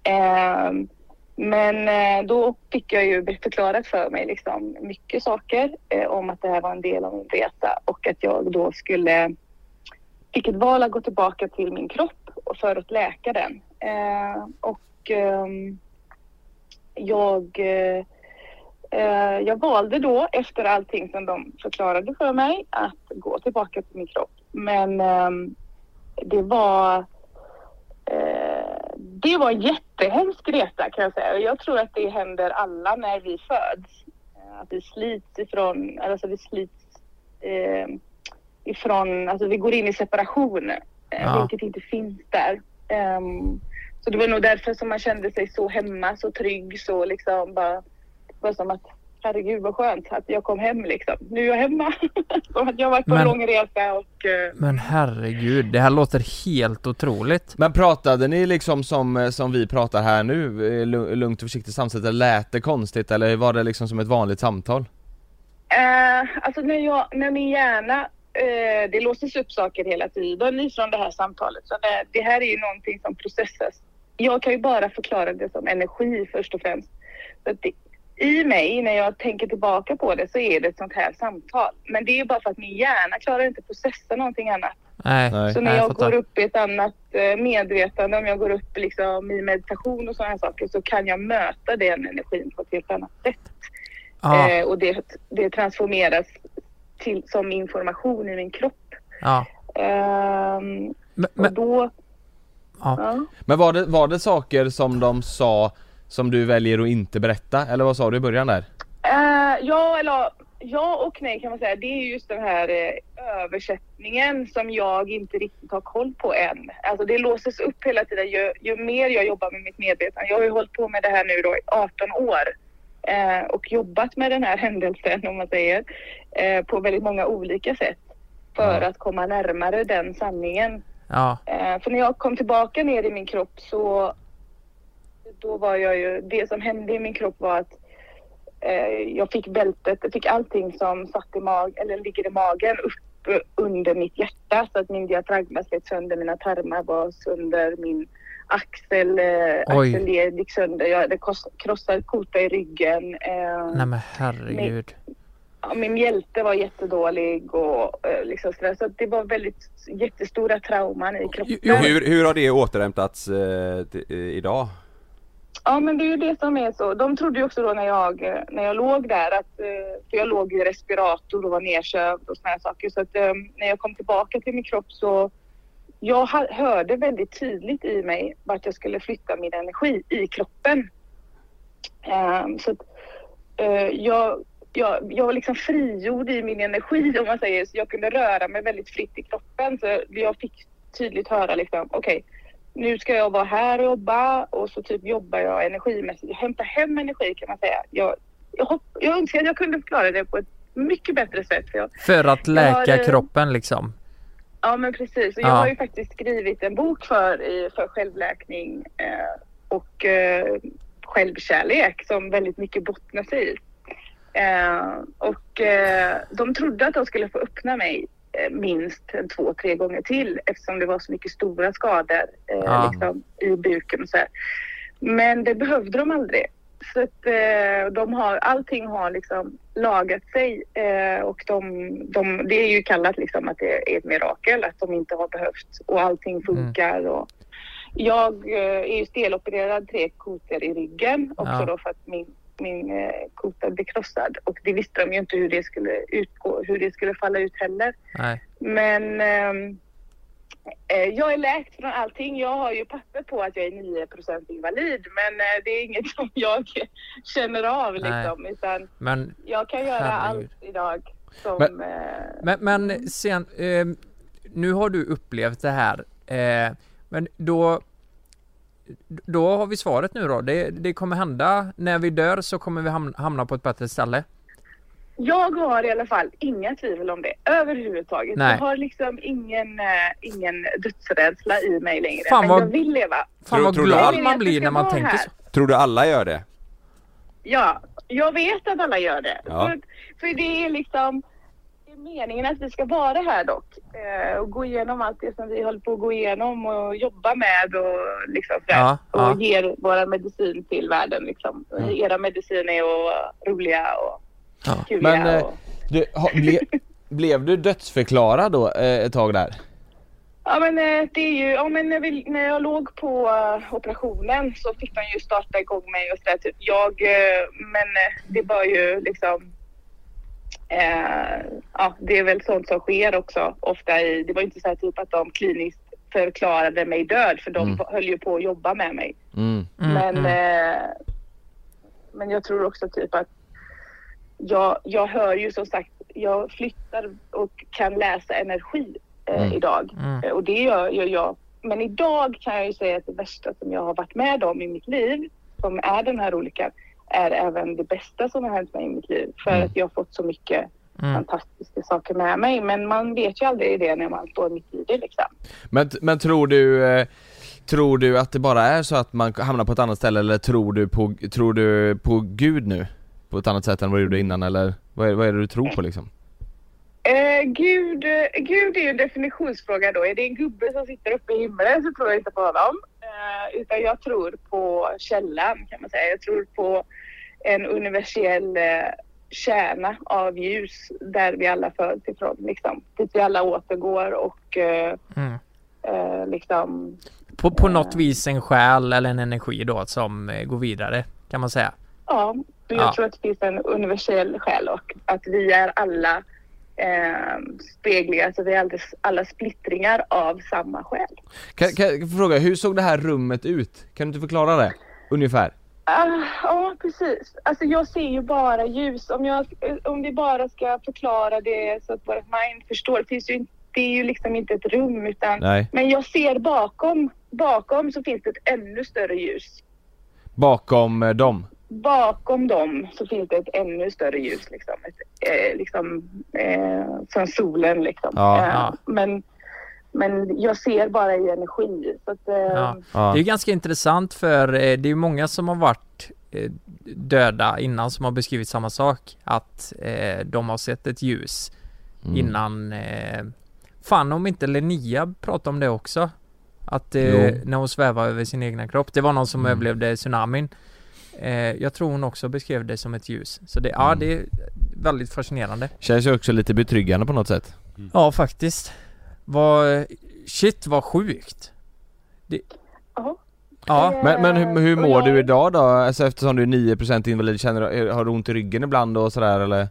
Ehm, men eh, då fick jag ju förklarat för mig liksom mycket saker eh, om att det här var en del av min resa och att jag då skulle fick ett val att gå tillbaka till min kropp och för att läka den. Eh, och ehm, eh, jag, eh, jag valde då efter allting som de förklarade för mig att gå tillbaka till min kropp. Men ehm, det var Eh, det var en jättehemsk resa kan jag säga. Och Jag tror att det händer alla när vi föds. Eh, att vi slits ifrån, alltså vi slits eh, ifrån, alltså vi går in i separation. Eh, Ja. Vilket inte finns där. Ehm, så det var nog därför som man kände sig så hemma, så trygg, så liksom bara, var som att herregud vad skönt att jag kom hem liksom. Nu är jag hemma. Som att jag varit på Men- en lång resa och eh, Men herregud, det här låter helt otroligt. Men pratade ni liksom som, som vi pratar här nu, eh, lu- lugnt och försiktigt samsätt, eller lät det konstigt eller var det liksom som ett vanligt samtal? Eh, alltså när, jag, när min hjärna, eh, det låses upp saker hela tiden ifrån det här samtalet. Så det, det här är ju någonting som processas. Jag kan ju bara förklara det som energi först och främst. Så att det, I mig, när jag tänker tillbaka på det, så är det ett sånt här samtal. Men det är ju bara för att min hjärna klarar inte processa någonting annat. Nej. Så när nej, jag fattar. går upp i ett annat eh, medvetande, om jag går upp liksom i meditation och sådana här saker, så kan jag möta den energin på ett helt annat sätt. Ja, Eh, och det, det transformeras till, som information i min kropp. ja. Ehm, Men, och men, då... ja. Ja. Men var det, var det saker som de sa som du väljer att inte berätta? Eller vad sa du i början där? Eh, ja, eller ja och nej kan man säga. Det är just den här eh, översättningen som jag inte riktigt har koll på än. Alltså det låses upp hela tiden ju, ju mer jag jobbar med mitt medvetande. Jag har ju hållit på med det här nu då i 18 år eh, och jobbat med den här händelsen om man säger eh, på väldigt många olika sätt för Ja. att komma närmare den sanningen. ja. Eh, för när jag kom tillbaka ner i min kropp så då var jag ju, det som hände i min kropp var att eh, jag fick bältet, jag fick allting som satt i mag, eller ligger i magen upp under mitt hjärta så att min diafragma slet sönder, mina tarmar var sönder, min axel, eh, axelled gick sönder, jag hade krossad kota i ryggen. Eh, Nej men herregud. ja, min hjälte var jättedålig och eh, liksom sådär. Så det var väldigt jättestora trauman i kroppen. Jo, Hur, hur har det återhämtats eh, eh, idag? Ja men det är ju det som är så. De trodde ju också då när jag, eh, när jag låg där att, för jag låg i respirator och var nedsövd och såna här saker. Så att när jag kom tillbaka till min kropp så jag hörde väldigt tydligt i mig vart jag skulle flytta min energi i kroppen. Ehm, så att, eh, jag, jag, jag var liksom frigjord i min energi om man säger så. Jag kunde röra mig väldigt fritt i kroppen. Så jag fick tydligt höra liksom, okej nu ska jag vara här och jobba och så typ jobbar jag energimässigt. Jag hämtar hem energi kan man säga. Jag, jag, hopp, jag önskar att jag kunde förklara det på ett mycket bättre sätt. För jag, För att läka Jag eh, kroppen liksom. Ja men precis. Och jag Ja. har ju faktiskt skrivit en bok för, för självläkning eh, och eh, självkärlek som väldigt mycket bottnar sig i. Eh, och de trodde att de skulle få öppna mig minst en två, tre gånger till eftersom det var så mycket stora skador Ja. liksom, i buken och så här. Men det behövde de aldrig. Så att, eh, de har, allting har liksom lagat sig eh, och de, de, det är ju kallat liksom att det är ett mirakel att de inte har behövt och allting funkar. Och jag eh, är ju stelopererad tre kotor i ryggen också Ja. då för att min, min eh, kota blev krossad och det visste de ju inte hur det skulle utgå, hur det skulle falla ut heller. Nej. Men ehm, eh, jag är läkt från allting. Jag har ju papper på att jag är 9% invalid men eh, det är inget som jag känner av Nej. liksom. Utan Men, jag kan göra Herregud. allt idag som... Men- eh, men, men sen, eh, nu har du upplevt det här. Eh, men då då har vi svaret nu då. Det, det kommer hända, när vi dör så kommer vi hamna på ett bättre ställe. Jag har i alla fall inga tvivel om det överhuvudtaget. Nej. Jag har liksom ingen, eh, ingen dödsrädsla i mig längre. Fan men vad- jag vill leva. Fan Tror- vad tror du glad all- man blir när man tänker det så. Tror du alla gör det? Ja, jag vet att alla gör det. Ja. För, för det är liksom det är meningen att vi ska vara här dock eh, och gå igenom allt det som vi håller på att gå igenom och jobba med och liksom sådär. Ja, ja. och ger våra medicin till världen liksom. Era mediciner är och roliga och Ja. Men eh, och... du, ha, ble, blev du dödsförklarad då eh, ett tag där? Ja men eh, det är ju, ja men när, vi, när jag låg på eh, operationen så fick de ju starta igång mig och sådär typ. Jag, eh, men eh, det var ju liksom eh, ja det är väl sånt som sker också ofta i, det var inte så här typ att de kliniskt förklarade mig död för de Mm. höll ju på att jobba med mig. Mm. Mm, Men, mm. eh, men jag tror också typ att jag, jag hör ju som sagt, jag flyttar och kan läsa energi eh, Mm. idag. Mm. Eh, Och det gör, gör jag. Men idag kan jag ju säga att det värsta som jag har varit med om i mitt liv, som är den här olyckan, är även det bästa som har hänt mig i mitt liv. För Mm. att jag har fått så mycket Mm. fantastiska saker med mig. Men man vet ju aldrig det när man står mitt i det liksom. Men, men tror du, eh, tror du att det bara är så att man hamnar på ett annat ställe eller tror du på, tror du på Gud nu? På ett annat sätt än vad du gjorde innan eller vad är, vad är det du tror på liksom? Eh, Gud, eh, Gud är ju en definitionsfråga då. Är det en gubbe som sitter uppe i himlen så tror jag inte på honom. Eh, utan jag tror på källan kan man säga. Jag tror på en universell eh, kärna av ljus där vi alla föds ifrån. Liksom. Dit vi alla återgår och eh, Mm. eh, liksom På, på något vis en själ eller en energi då som eh, går vidare kan man säga. Ja, och jag Ja. tror att det finns en universell själ och att vi är alla eh, speglingar, alltså vi är alldeles, alla splittringar av samma själ. Kan, kan jag fråga, hur såg det här rummet ut? Kan du inte förklara det? Ungefär? Ah, ja, precis. Alltså jag ser ju bara ljus. Om, jag, om vi bara ska förklara det så att vårt mind förstår. Det, finns ju, det är ju liksom inte ett rum utan... Nej. Men jag ser bakom, bakom så finns det ett ännu större ljus. Bakom eh, dem? Bakom dem så finns det ett ännu större ljus liksom. Ett, eh, liksom eh, från solen liksom. Ja. Eh, Ja. Men, men jag ser bara i energi. Så att, eh, Ja. Det är ganska intressant för eh, det är många som har varit eh, döda innan som har beskrivit samma sak. Att eh, de har sett ett ljus Mm. innan eh, Fan om inte Linnea pratade om det också Att eh, när hon svävar över sin egna kropp Det var någon som Mm. överlevde tsunamin eh, Jag tror hon också beskrev det som ett ljus Så det, ja Mm. det är väldigt fascinerande Känns ju också lite betryggande på något sätt Ja faktiskt Vad, shit vad sjukt ja. Ja, Men, men hur, hur mår jag- du idag då? Alltså eftersom du är 9% invalid, känner du, har du ont i ryggen ibland och sådär eller?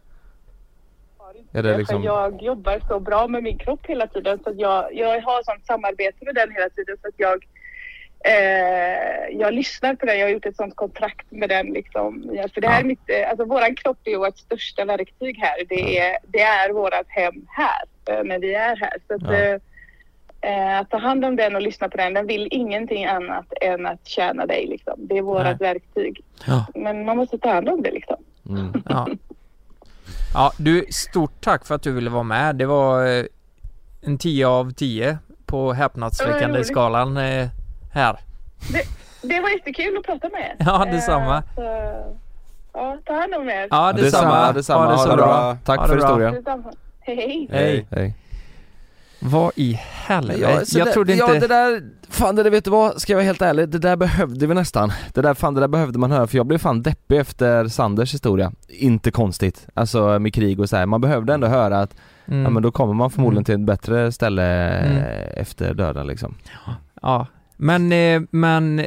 Är det liksom... Jag jobbar så bra med min kropp hela tiden så att jag, jag har sånt samarbete med den hela tiden så att jag eh, jag lyssnar på den. Jag har gjort ett sånt kontrakt med den liksom. Ja, för det här Ja. är mitt, eh, alltså våran kropp är vårt största verktyg här. Det är, det är vårat hem här eh, när vi är här. Så att, Ja. eh, eh, att ta hand om den och lyssna på den. Den vill ingenting annat än att tjäna dig liksom. Det är vårat verktyg. Ja. Men man måste ta hand om det liksom. Mm. Ja. ja, du, stort tack för att du ville vara med. Det var eh, en 10 av 10 på häpnadsväckande skalan här. Det var jättekul att prata med er. Ja, detsamma. Eh, så, ja, ta hand om er. Ja, detsamma, detsamma. Ha det så Ha det bra. bra. Tack Ha det för bra. historien. Detsamma. Hej, hej. Hej. Vad i helvete? Ja, jag det, trodde ja, inte... det där, fan det där, vet du vad, ska jag vara helt ärlig, det där behövde vi nästan. Det där, fan det där behövde man höra för jag blev fan deppig efter Sanders historia. Inte konstigt, alltså med krig och så här. man behövde ändå höra att, Mm. ja men då kommer man förmodligen Mm. till ett bättre ställe Mm. efter döden liksom. Ja, men, eh, men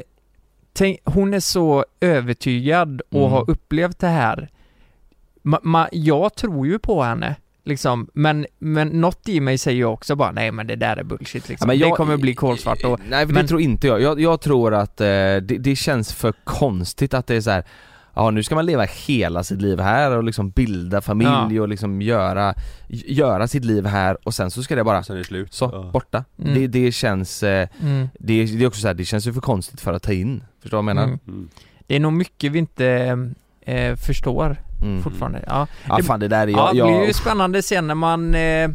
tänk, hon är så övertygad och Mm. har upplevt det här. Ma, ma, jag tror ju på henne, liksom, men, men något i mig säger ju också bara nej men det där är bullshit liksom. Ja, jag- det kommer bli kolsvart och... Nej men- det tror inte jag. Jag, jag tror att eh, det, det känns för konstigt att det är så här. Ja nu ska man leva hela sitt liv här och liksom bilda familj Ja. och liksom göra, göra sitt liv här och sen så ska det bara Sen är det slut. så, Ja. borta. Mm. Det, det känns, eh, Mm, det, det är också så här, det känns ju för konstigt för att ta in. Förstår du vad jag menar? mm. Mm. Det är nog mycket vi inte eh, förstår Mm. fortfarande. Ja, Ja Det- fan det där är ja jag, det blir ju spännande sen när man eh,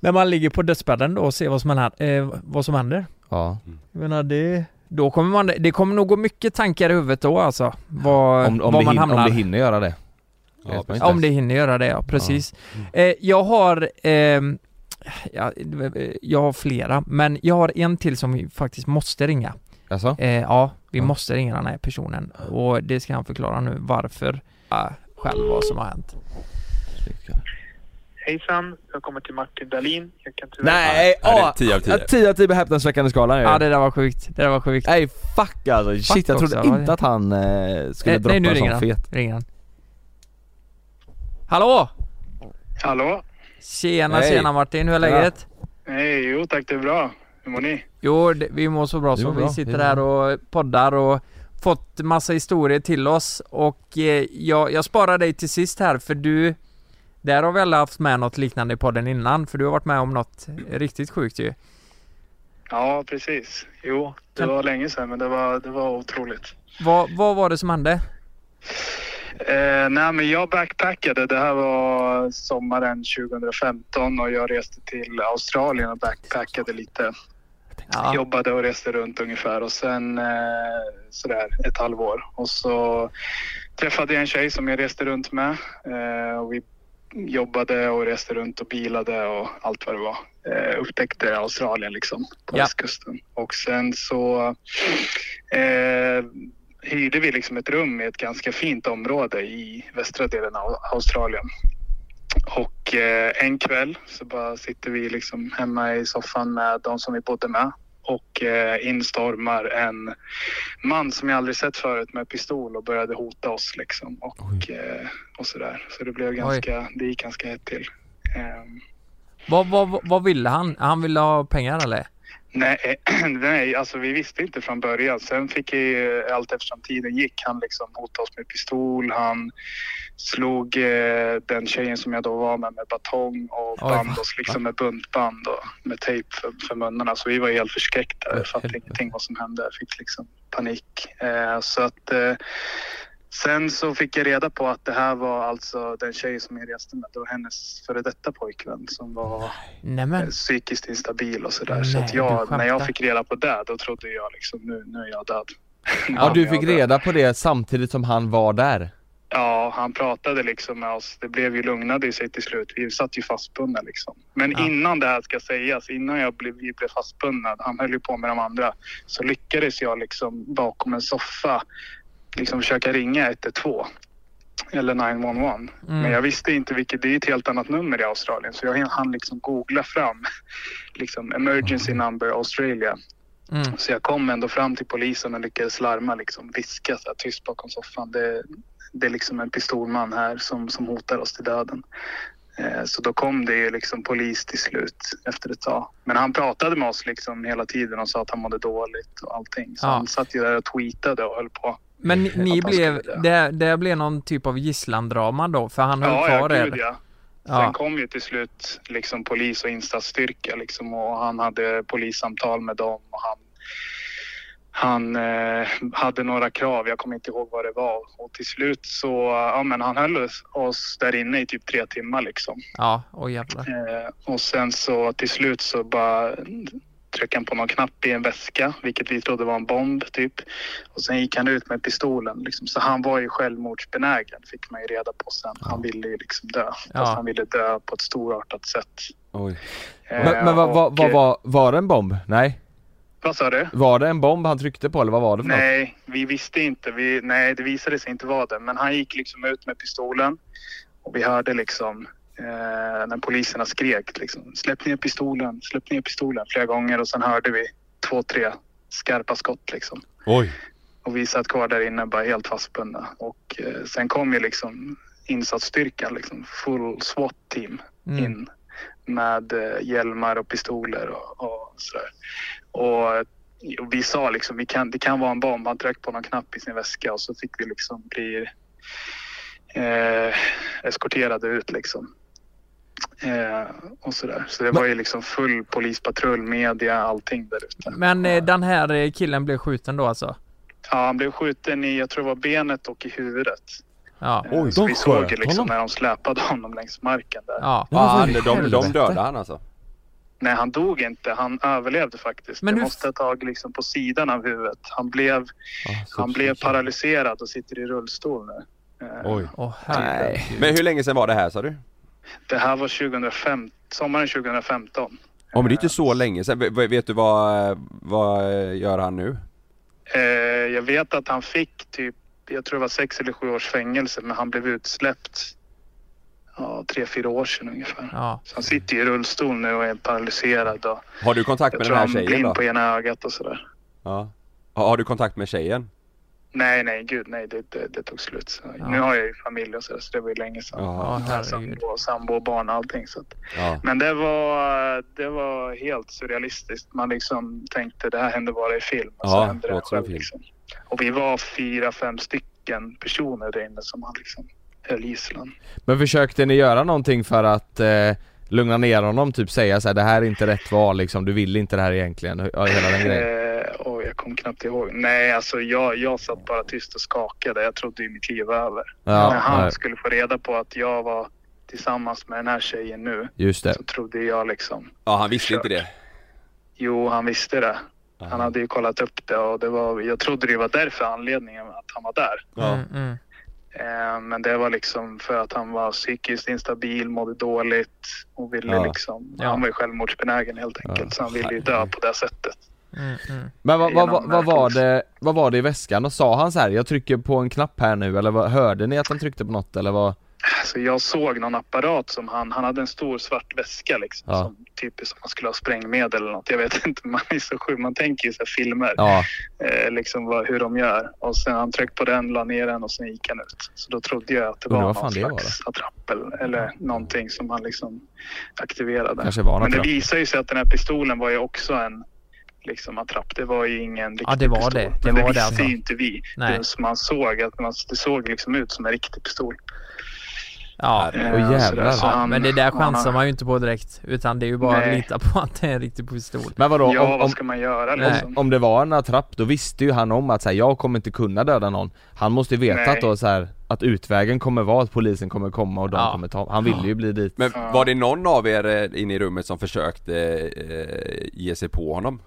när man ligger på dödsbädden då och ser vad som händer. Eh, vad som händer. ja. Jag menar det... Då kommer man, det kommer nog gå mycket tankar i huvudet då alltså. Vad, Om, om, var man hin, hamnar. om det hinner göra det. Ja. Om det hinner göra det, ja precis. Eh, jag har, ehm, ja, jag har flera, men jag har en till som vi faktiskt måste ringa. Alltså? Eh, ja, vi Ja. måste ringa den här personen och det ska han förklara nu varför själv vad som har hänt. Hejsan, jag kommer till Martin Dahlin. Jag kan tyvärr... Nej! Är Ja, 10 av 10. 10 av 10 på häpnadsväckande skalan Ja det där var sjukt, det där var sjukt. Nej fuck alltså, shit Fuck jag trodde också, inte att han eh, skulle Eh, droppa nej, nu en ringer sån han. fet Ringer han. Hallå! Hallå? Tjena Hej. tjena Martin, hur är läget? Hej, jo tack det är bra. Hur mår ni? Jo, det, vi mår så bra mår vi sitter här och poddar och fått massa historier till oss och eh, jag, jag sparar dig till sist här för du Där har vi alla haft med något liknande i podden innan för du har varit med om något riktigt sjukt ju Ja, precis. Jo, det Kan- var länge sedan men det var, det var otroligt. Vad, vad var det som hände? Eh, nej, men jag backpackade. Det här var sommaren 2015 och jag reste till Australien och backpackade lite. Ja. Jobbade och reste runt ungefär och sen eh, sådär ett halvår. Och så träffade jag en tjej som jag reste runt med. Eh, och vi jobbade och reste runt och bilade och allt vad det var. Eh, upptäckte Australien liksom på Ja. västkusten. Och sen så eh, hyrde vi liksom ett rum i ett ganska fint område i västra delen av Australien. Och eh, en kväll så bara sitter vi liksom hemma i soffan med de som vi bodde med och eh, instormar en man som jag aldrig sett förut med pistol och började hota oss liksom och, eh, och sådär. Så det blev ganska, det gick ganska hett till. Ehm, Vad, vad, vad ville han? Han ville ha pengar eller? Nej, nej, alltså vi visste inte från början. Sen fick jag, allt eftersom tiden gick, han liksom hotade oss med pistol. Han slog eh, den tjejen som jag då var med med batong och band oss liksom med buntband och med tejp för, för munnarna. Så vi var helt förskräckta. Jag fattade ingenting vad som hände. Jag fick liksom panik. Eh, så att eh, Sen så fick jag reda på att det här var alltså den tjej som jag reste med. Det var hennes före detta pojkvän som var Nämen. eh, psykiskt instabil och sådär. Så Nej, att du jag, när jag fick reda på det, då trodde jag liksom nu, nu är jag död. Ja du fick reda på det samtidigt som han var där? Ja, han pratade liksom med oss. Det blev ju lugnade sig till slut. Vi satt ju fastbundna liksom. Men Ja. innan det här ska sägas, innan jag blev, vi blev fastbundna, han höll ju på med de andra, så lyckades jag liksom bakom en soffa liksom försöka ringa 112 eller 911. Mm. Men jag visste inte vilket, det är ett helt annat nummer i Australien så jag hann liksom googla fram liksom emergency number Australia. Mm. Så jag kom ändå fram till polisen och lyckades larma, liksom viska så här, tyst bakom soffan. Det, det är liksom en pistolman här som, som hotar oss till döden. Eh, så då kom det ju liksom polis till slut efter ett tag. Men han pratade med oss liksom hela tiden och sa att han mådde dåligt och allting. Så Ja. han satt ju där och tweetade och höll på. Men ni, blev, det, det blev någon typ av gisslandrama då? För han höll Ja, kvar ja, er? gud ja. Sen Ja. kom ju till slut liksom polis och insatsstyrka liksom och han hade polissamtal med dem och han han eh, hade några krav, jag kommer inte ihåg vad det var. Och till slut så, ja men han höll oss- där inne i typ tre timmar liksom. Ja, åh jävlar. Eh, och sen så till slut så bara tryckte han på någon knapp i en väska, vilket vi trodde var en bomb typ. Och sen gick han ut med pistolen liksom. Så han var ju självmordsbenägen fick man ju reda på sen. Han ville ju liksom dö. Ja. Fast han ville dö på ett storartat sätt. Oj. Eh, Men, men vad, och, vad eh, var, var det en bomb? Nej? Vad sa du? Var det en bomb han tryckte på eller vad var det för något? Nej, vi visste inte. Vi, nej, det visade sig inte vara det. Men han gick liksom ut med pistolen och vi hörde liksom eh, när poliserna skrek liksom släpp ner pistolen, släpp ner pistolen flera gånger och sen hörde vi två, tre skarpa skott liksom. Oj. Och vi satt kvar där inne bara helt fastbundna. Och eh, sen kom ju liksom insatsstyrkan, liksom full SWAT-team Mm. in med eh, hjälmar och pistoler och, och sådär. Och, och vi sa liksom, vi kan, det kan vara en bomb. Han tryckte på någon knapp i sin väska och så fick vi liksom bli eh, eskorterade ut liksom. Eh, och sådär. Så det var ju liksom full polispatrull, media, allting där ute. Men eh, den här eh, killen blev skjuten då alltså? Ja, han blev skjuten i, jag tror det var benet och i huvudet. Ja. Eh, Oj, så de vi såg ju liksom honom? när de släpade honom längs marken där. Ja. Ja, han, de, de dödade han alltså? Nej, han dog inte. Han överlevde faktiskt. Men det hur- måste ha tagit liksom på sidan av huvudet. Han blev, han blev paralyserad och sitter i rullstol nu. Eh, Oj. Åh herregud. Men hur länge sedan var det här sa du? Det här var 2005, sommaren 2015. Ja men det är inte så länge sedan. V- Vet du vad, vad gör han nu? Eh, jag vet att han fick typ, jag tror det var sex eller sju års fängelse, men han blev utsläppt ja, tre, fyra år sedan ungefär. Ja. Så han sitter i rullstol nu och är paralyserad och Har du kontakt jag med tror den här han är tjejen blind då? på ena ögat och sådär. Ja. Har, har du kontakt med tjejen? Nej, nej, gud nej, det, det, det tog slut. Så Ja. Nu har jag ju familj och så, så det var ju länge sedan. Ja. Sambo, sambo och barn och allting. Så att. Ja. Men det var, det var helt surrealistiskt. Man liksom tänkte det här hände bara i film. Och så Ja, hände det själv. film. Liksom. Och vi var fyra, fem stycken personer där inne som han liksom höll gisslan. Men försökte ni göra någonting för att eh, lugna ner honom? Typ säga så här, det här är inte rätt val liksom, du vill inte det här egentligen, hela den grejen? Och jag kom knappt ihåg. Nej, alltså jag, jag satt bara tyst och skakade. Jag trodde ju mitt liv var över. Ja, När han nej. skulle få reda på att jag var tillsammans med den här tjejen nu Just det. så trodde jag liksom... Ja han visste inte det. Jo, han visste det. Han hade ju kollat upp det och det var, jag trodde det var därför anledningen att han var där. Ja. Mm, mm. Eh, men det var liksom för att han var psykiskt instabil, mådde dåligt och ville Ja. liksom... Ja. Han var ju självmordsbenägen helt enkelt så han ville ju dö på det sättet. Mm, mm. Men vad, vad, vad, vad, var det, vad var det i väskan? Och sa han så här, jag trycker på en knapp här nu eller vad, hörde ni att han tryckte på något eller vad? Så jag såg någon apparat som han, han hade en stor svart väska liksom. Ja. Som typiskt som man skulle ha sprängmedel eller något. Jag vet inte, man är så sjuk. Man tänker ju så här filmer. Ja, Eh, liksom vad, hur de gör. Och sen han tryckte på den, la ner den och sen gick han ut. Så då trodde jag att det var någon det var slags attrapp eller, eller någonting som han liksom aktiverade. var Men det visar ju sig att den här pistolen var ju också en liksom attrapp. Det var ju ingen riktig Ja, det var pistol. det. Det Men det var det visste alltså. ju inte vi. Nej. Det, som man såg att man, det såg liksom ut som en riktig pistol. Ja. Eh, Åh, jävlar. så ja, han- men det där chansar man ju inte på direkt. Utan det är ju bara att Nej. lita på att det är en riktig pistol. men vadå? Ja, om, vad om, ska man göra liksom? om det var en attrapp, då visste ju han om att så här, jag kommer inte kunna döda någon Han måste ju veta Nej. att då så här, att utvägen kommer vara att polisen kommer komma och de Ja. kommer ta Han ville ju bli dit Men var det någon av er eh, inne i rummet som försökte eh, ge sig på honom?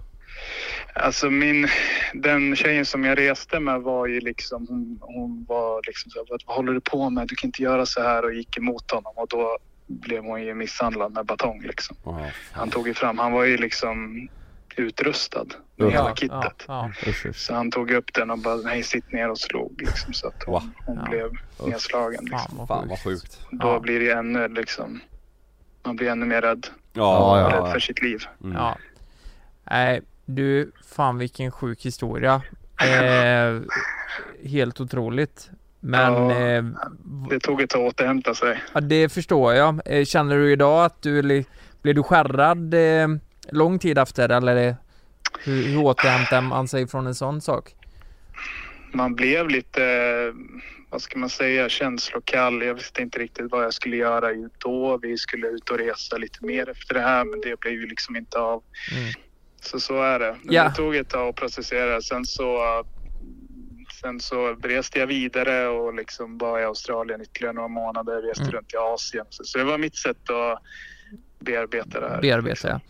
Alltså min, den tjejen som jag reste med var ju liksom, hon, hon var liksom så här, vad, håller du på med? Du kan inte göra så här och gick emot honom och då blev hon ju misshandlad med batong liksom. Han tog ju fram, han var ju liksom utrustad med Ja, hela ja, kittet. ja. Usch. Så han tog upp den och bara, nej sitt ner och slog liksom så att hon, hon Ja. blev nedslagen. Liksom. Fan vad Fan sjukt. vad sjukt. Då Ja. blir det ännu liksom, man blir ännu mer rädd, Ja, ja. rädd för sitt liv. Mm. Ja. Nej, du, fan vilken sjuk historia. Eh, helt otroligt. Men Ja. eh, Det tog ett tag att återhämta sig. ja, det förstår jag. Eh, känner du idag att du blev du skärrad eh, lång tid efter eller eh, hur, hur återhämtar man sig från en sån sak? man blev lite, vad ska man säga, känslokall. Jag visste inte riktigt vad jag skulle göra då. Vi skulle ut och resa lite mer efter det här men det blev ju liksom inte av. Mm. Så så är det. Ja. Det tog ett tag att processera. Sen så, sen så reste jag vidare och liksom var i Australien ytterligare några månader. Reste Mm. runt i Asien. Så, så det var mitt sätt att bearbeta det här. Bearbeta ja.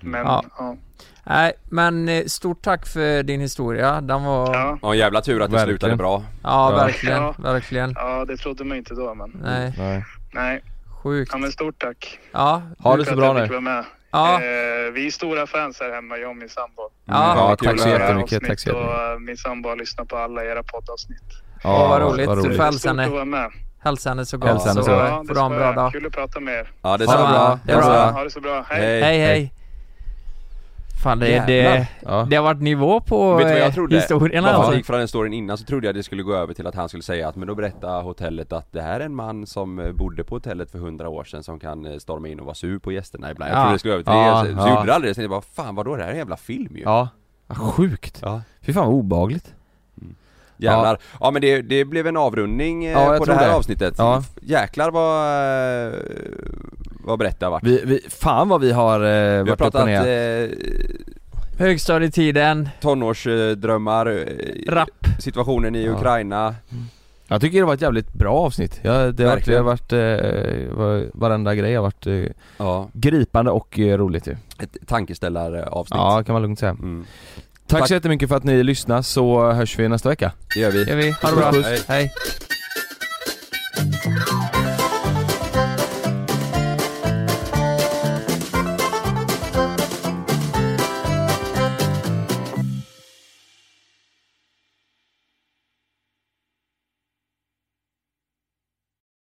Men Ja. ja. Nej, men eh, stort tack för din historia. Den var... Ja, Ja, Ja, jävla tur att det Verkligen. slutade bra. verkligen, Ja. verkligen. ja, det trodde man inte då men Nej, Nej. nej. sjukt. Ja, men stort tack. Ja, Ha det så bra nu. Ja, Eh, vi är stora fans här hemma, jag och min sambo. ja. Ja, tack så jättemycket, tack så Och jättemycket eh, min sambo har lyssnat på alla era poddavsnitt. Åh, vad roligt. Du får hälsa att henne, hälsa henne så gott henne så så. Ja, får du ha en bra dag. Kul att prata med er. Ja, det är Ha så det bra. bra. Det är bra. Ha det så bra. Hej. Hej. Hej hej. Fan det, det. Ja. det har varit nivå på Vet du vad eh, jag trodde? historien alltså. jag gick från den storyn innan så trodde jag det skulle gå över till att han skulle säga att men då berättar hotellet att det här är en man som eh, bodde på hotellet för hundra år sedan som kan eh, storma in och vara sur på gästerna ibland. Jag Ja. trodde det skulle över till Ja, det, så, ja. gjorde det aldrig det. Så jag bara fan vadå det här är en jävla film ju. Ja, sjukt. Ja. Fy fan vad obehagligt. Jävlar. Ja, men det, det blev en avrundning eh, Ja, på det här det. avsnittet. Ja. Jäklar vad, eh, vad brett det har varit. Vi, vi, fan vad vi har eh, Vi har varit upp och pratat ner. eh, Högstadietiden, tonårsdrömmar, eh, rapp. situationen i Ja. Ukraina. Jag tycker det var ett jävligt bra avsnitt. Ja, det, har, Verkligen. varit, eh, var- varenda grej har varit eh, Ja, gripande och eh, roligt ju. ett tankeställaravsnitt. Ja, kan man lugnt säga. Mm. Tack, Tack. så jättemycket för att ni lyssnar så hörs vi nästa vecka. Det gör vi. Gör vi. Ha det bra. Puss, puss. Hej.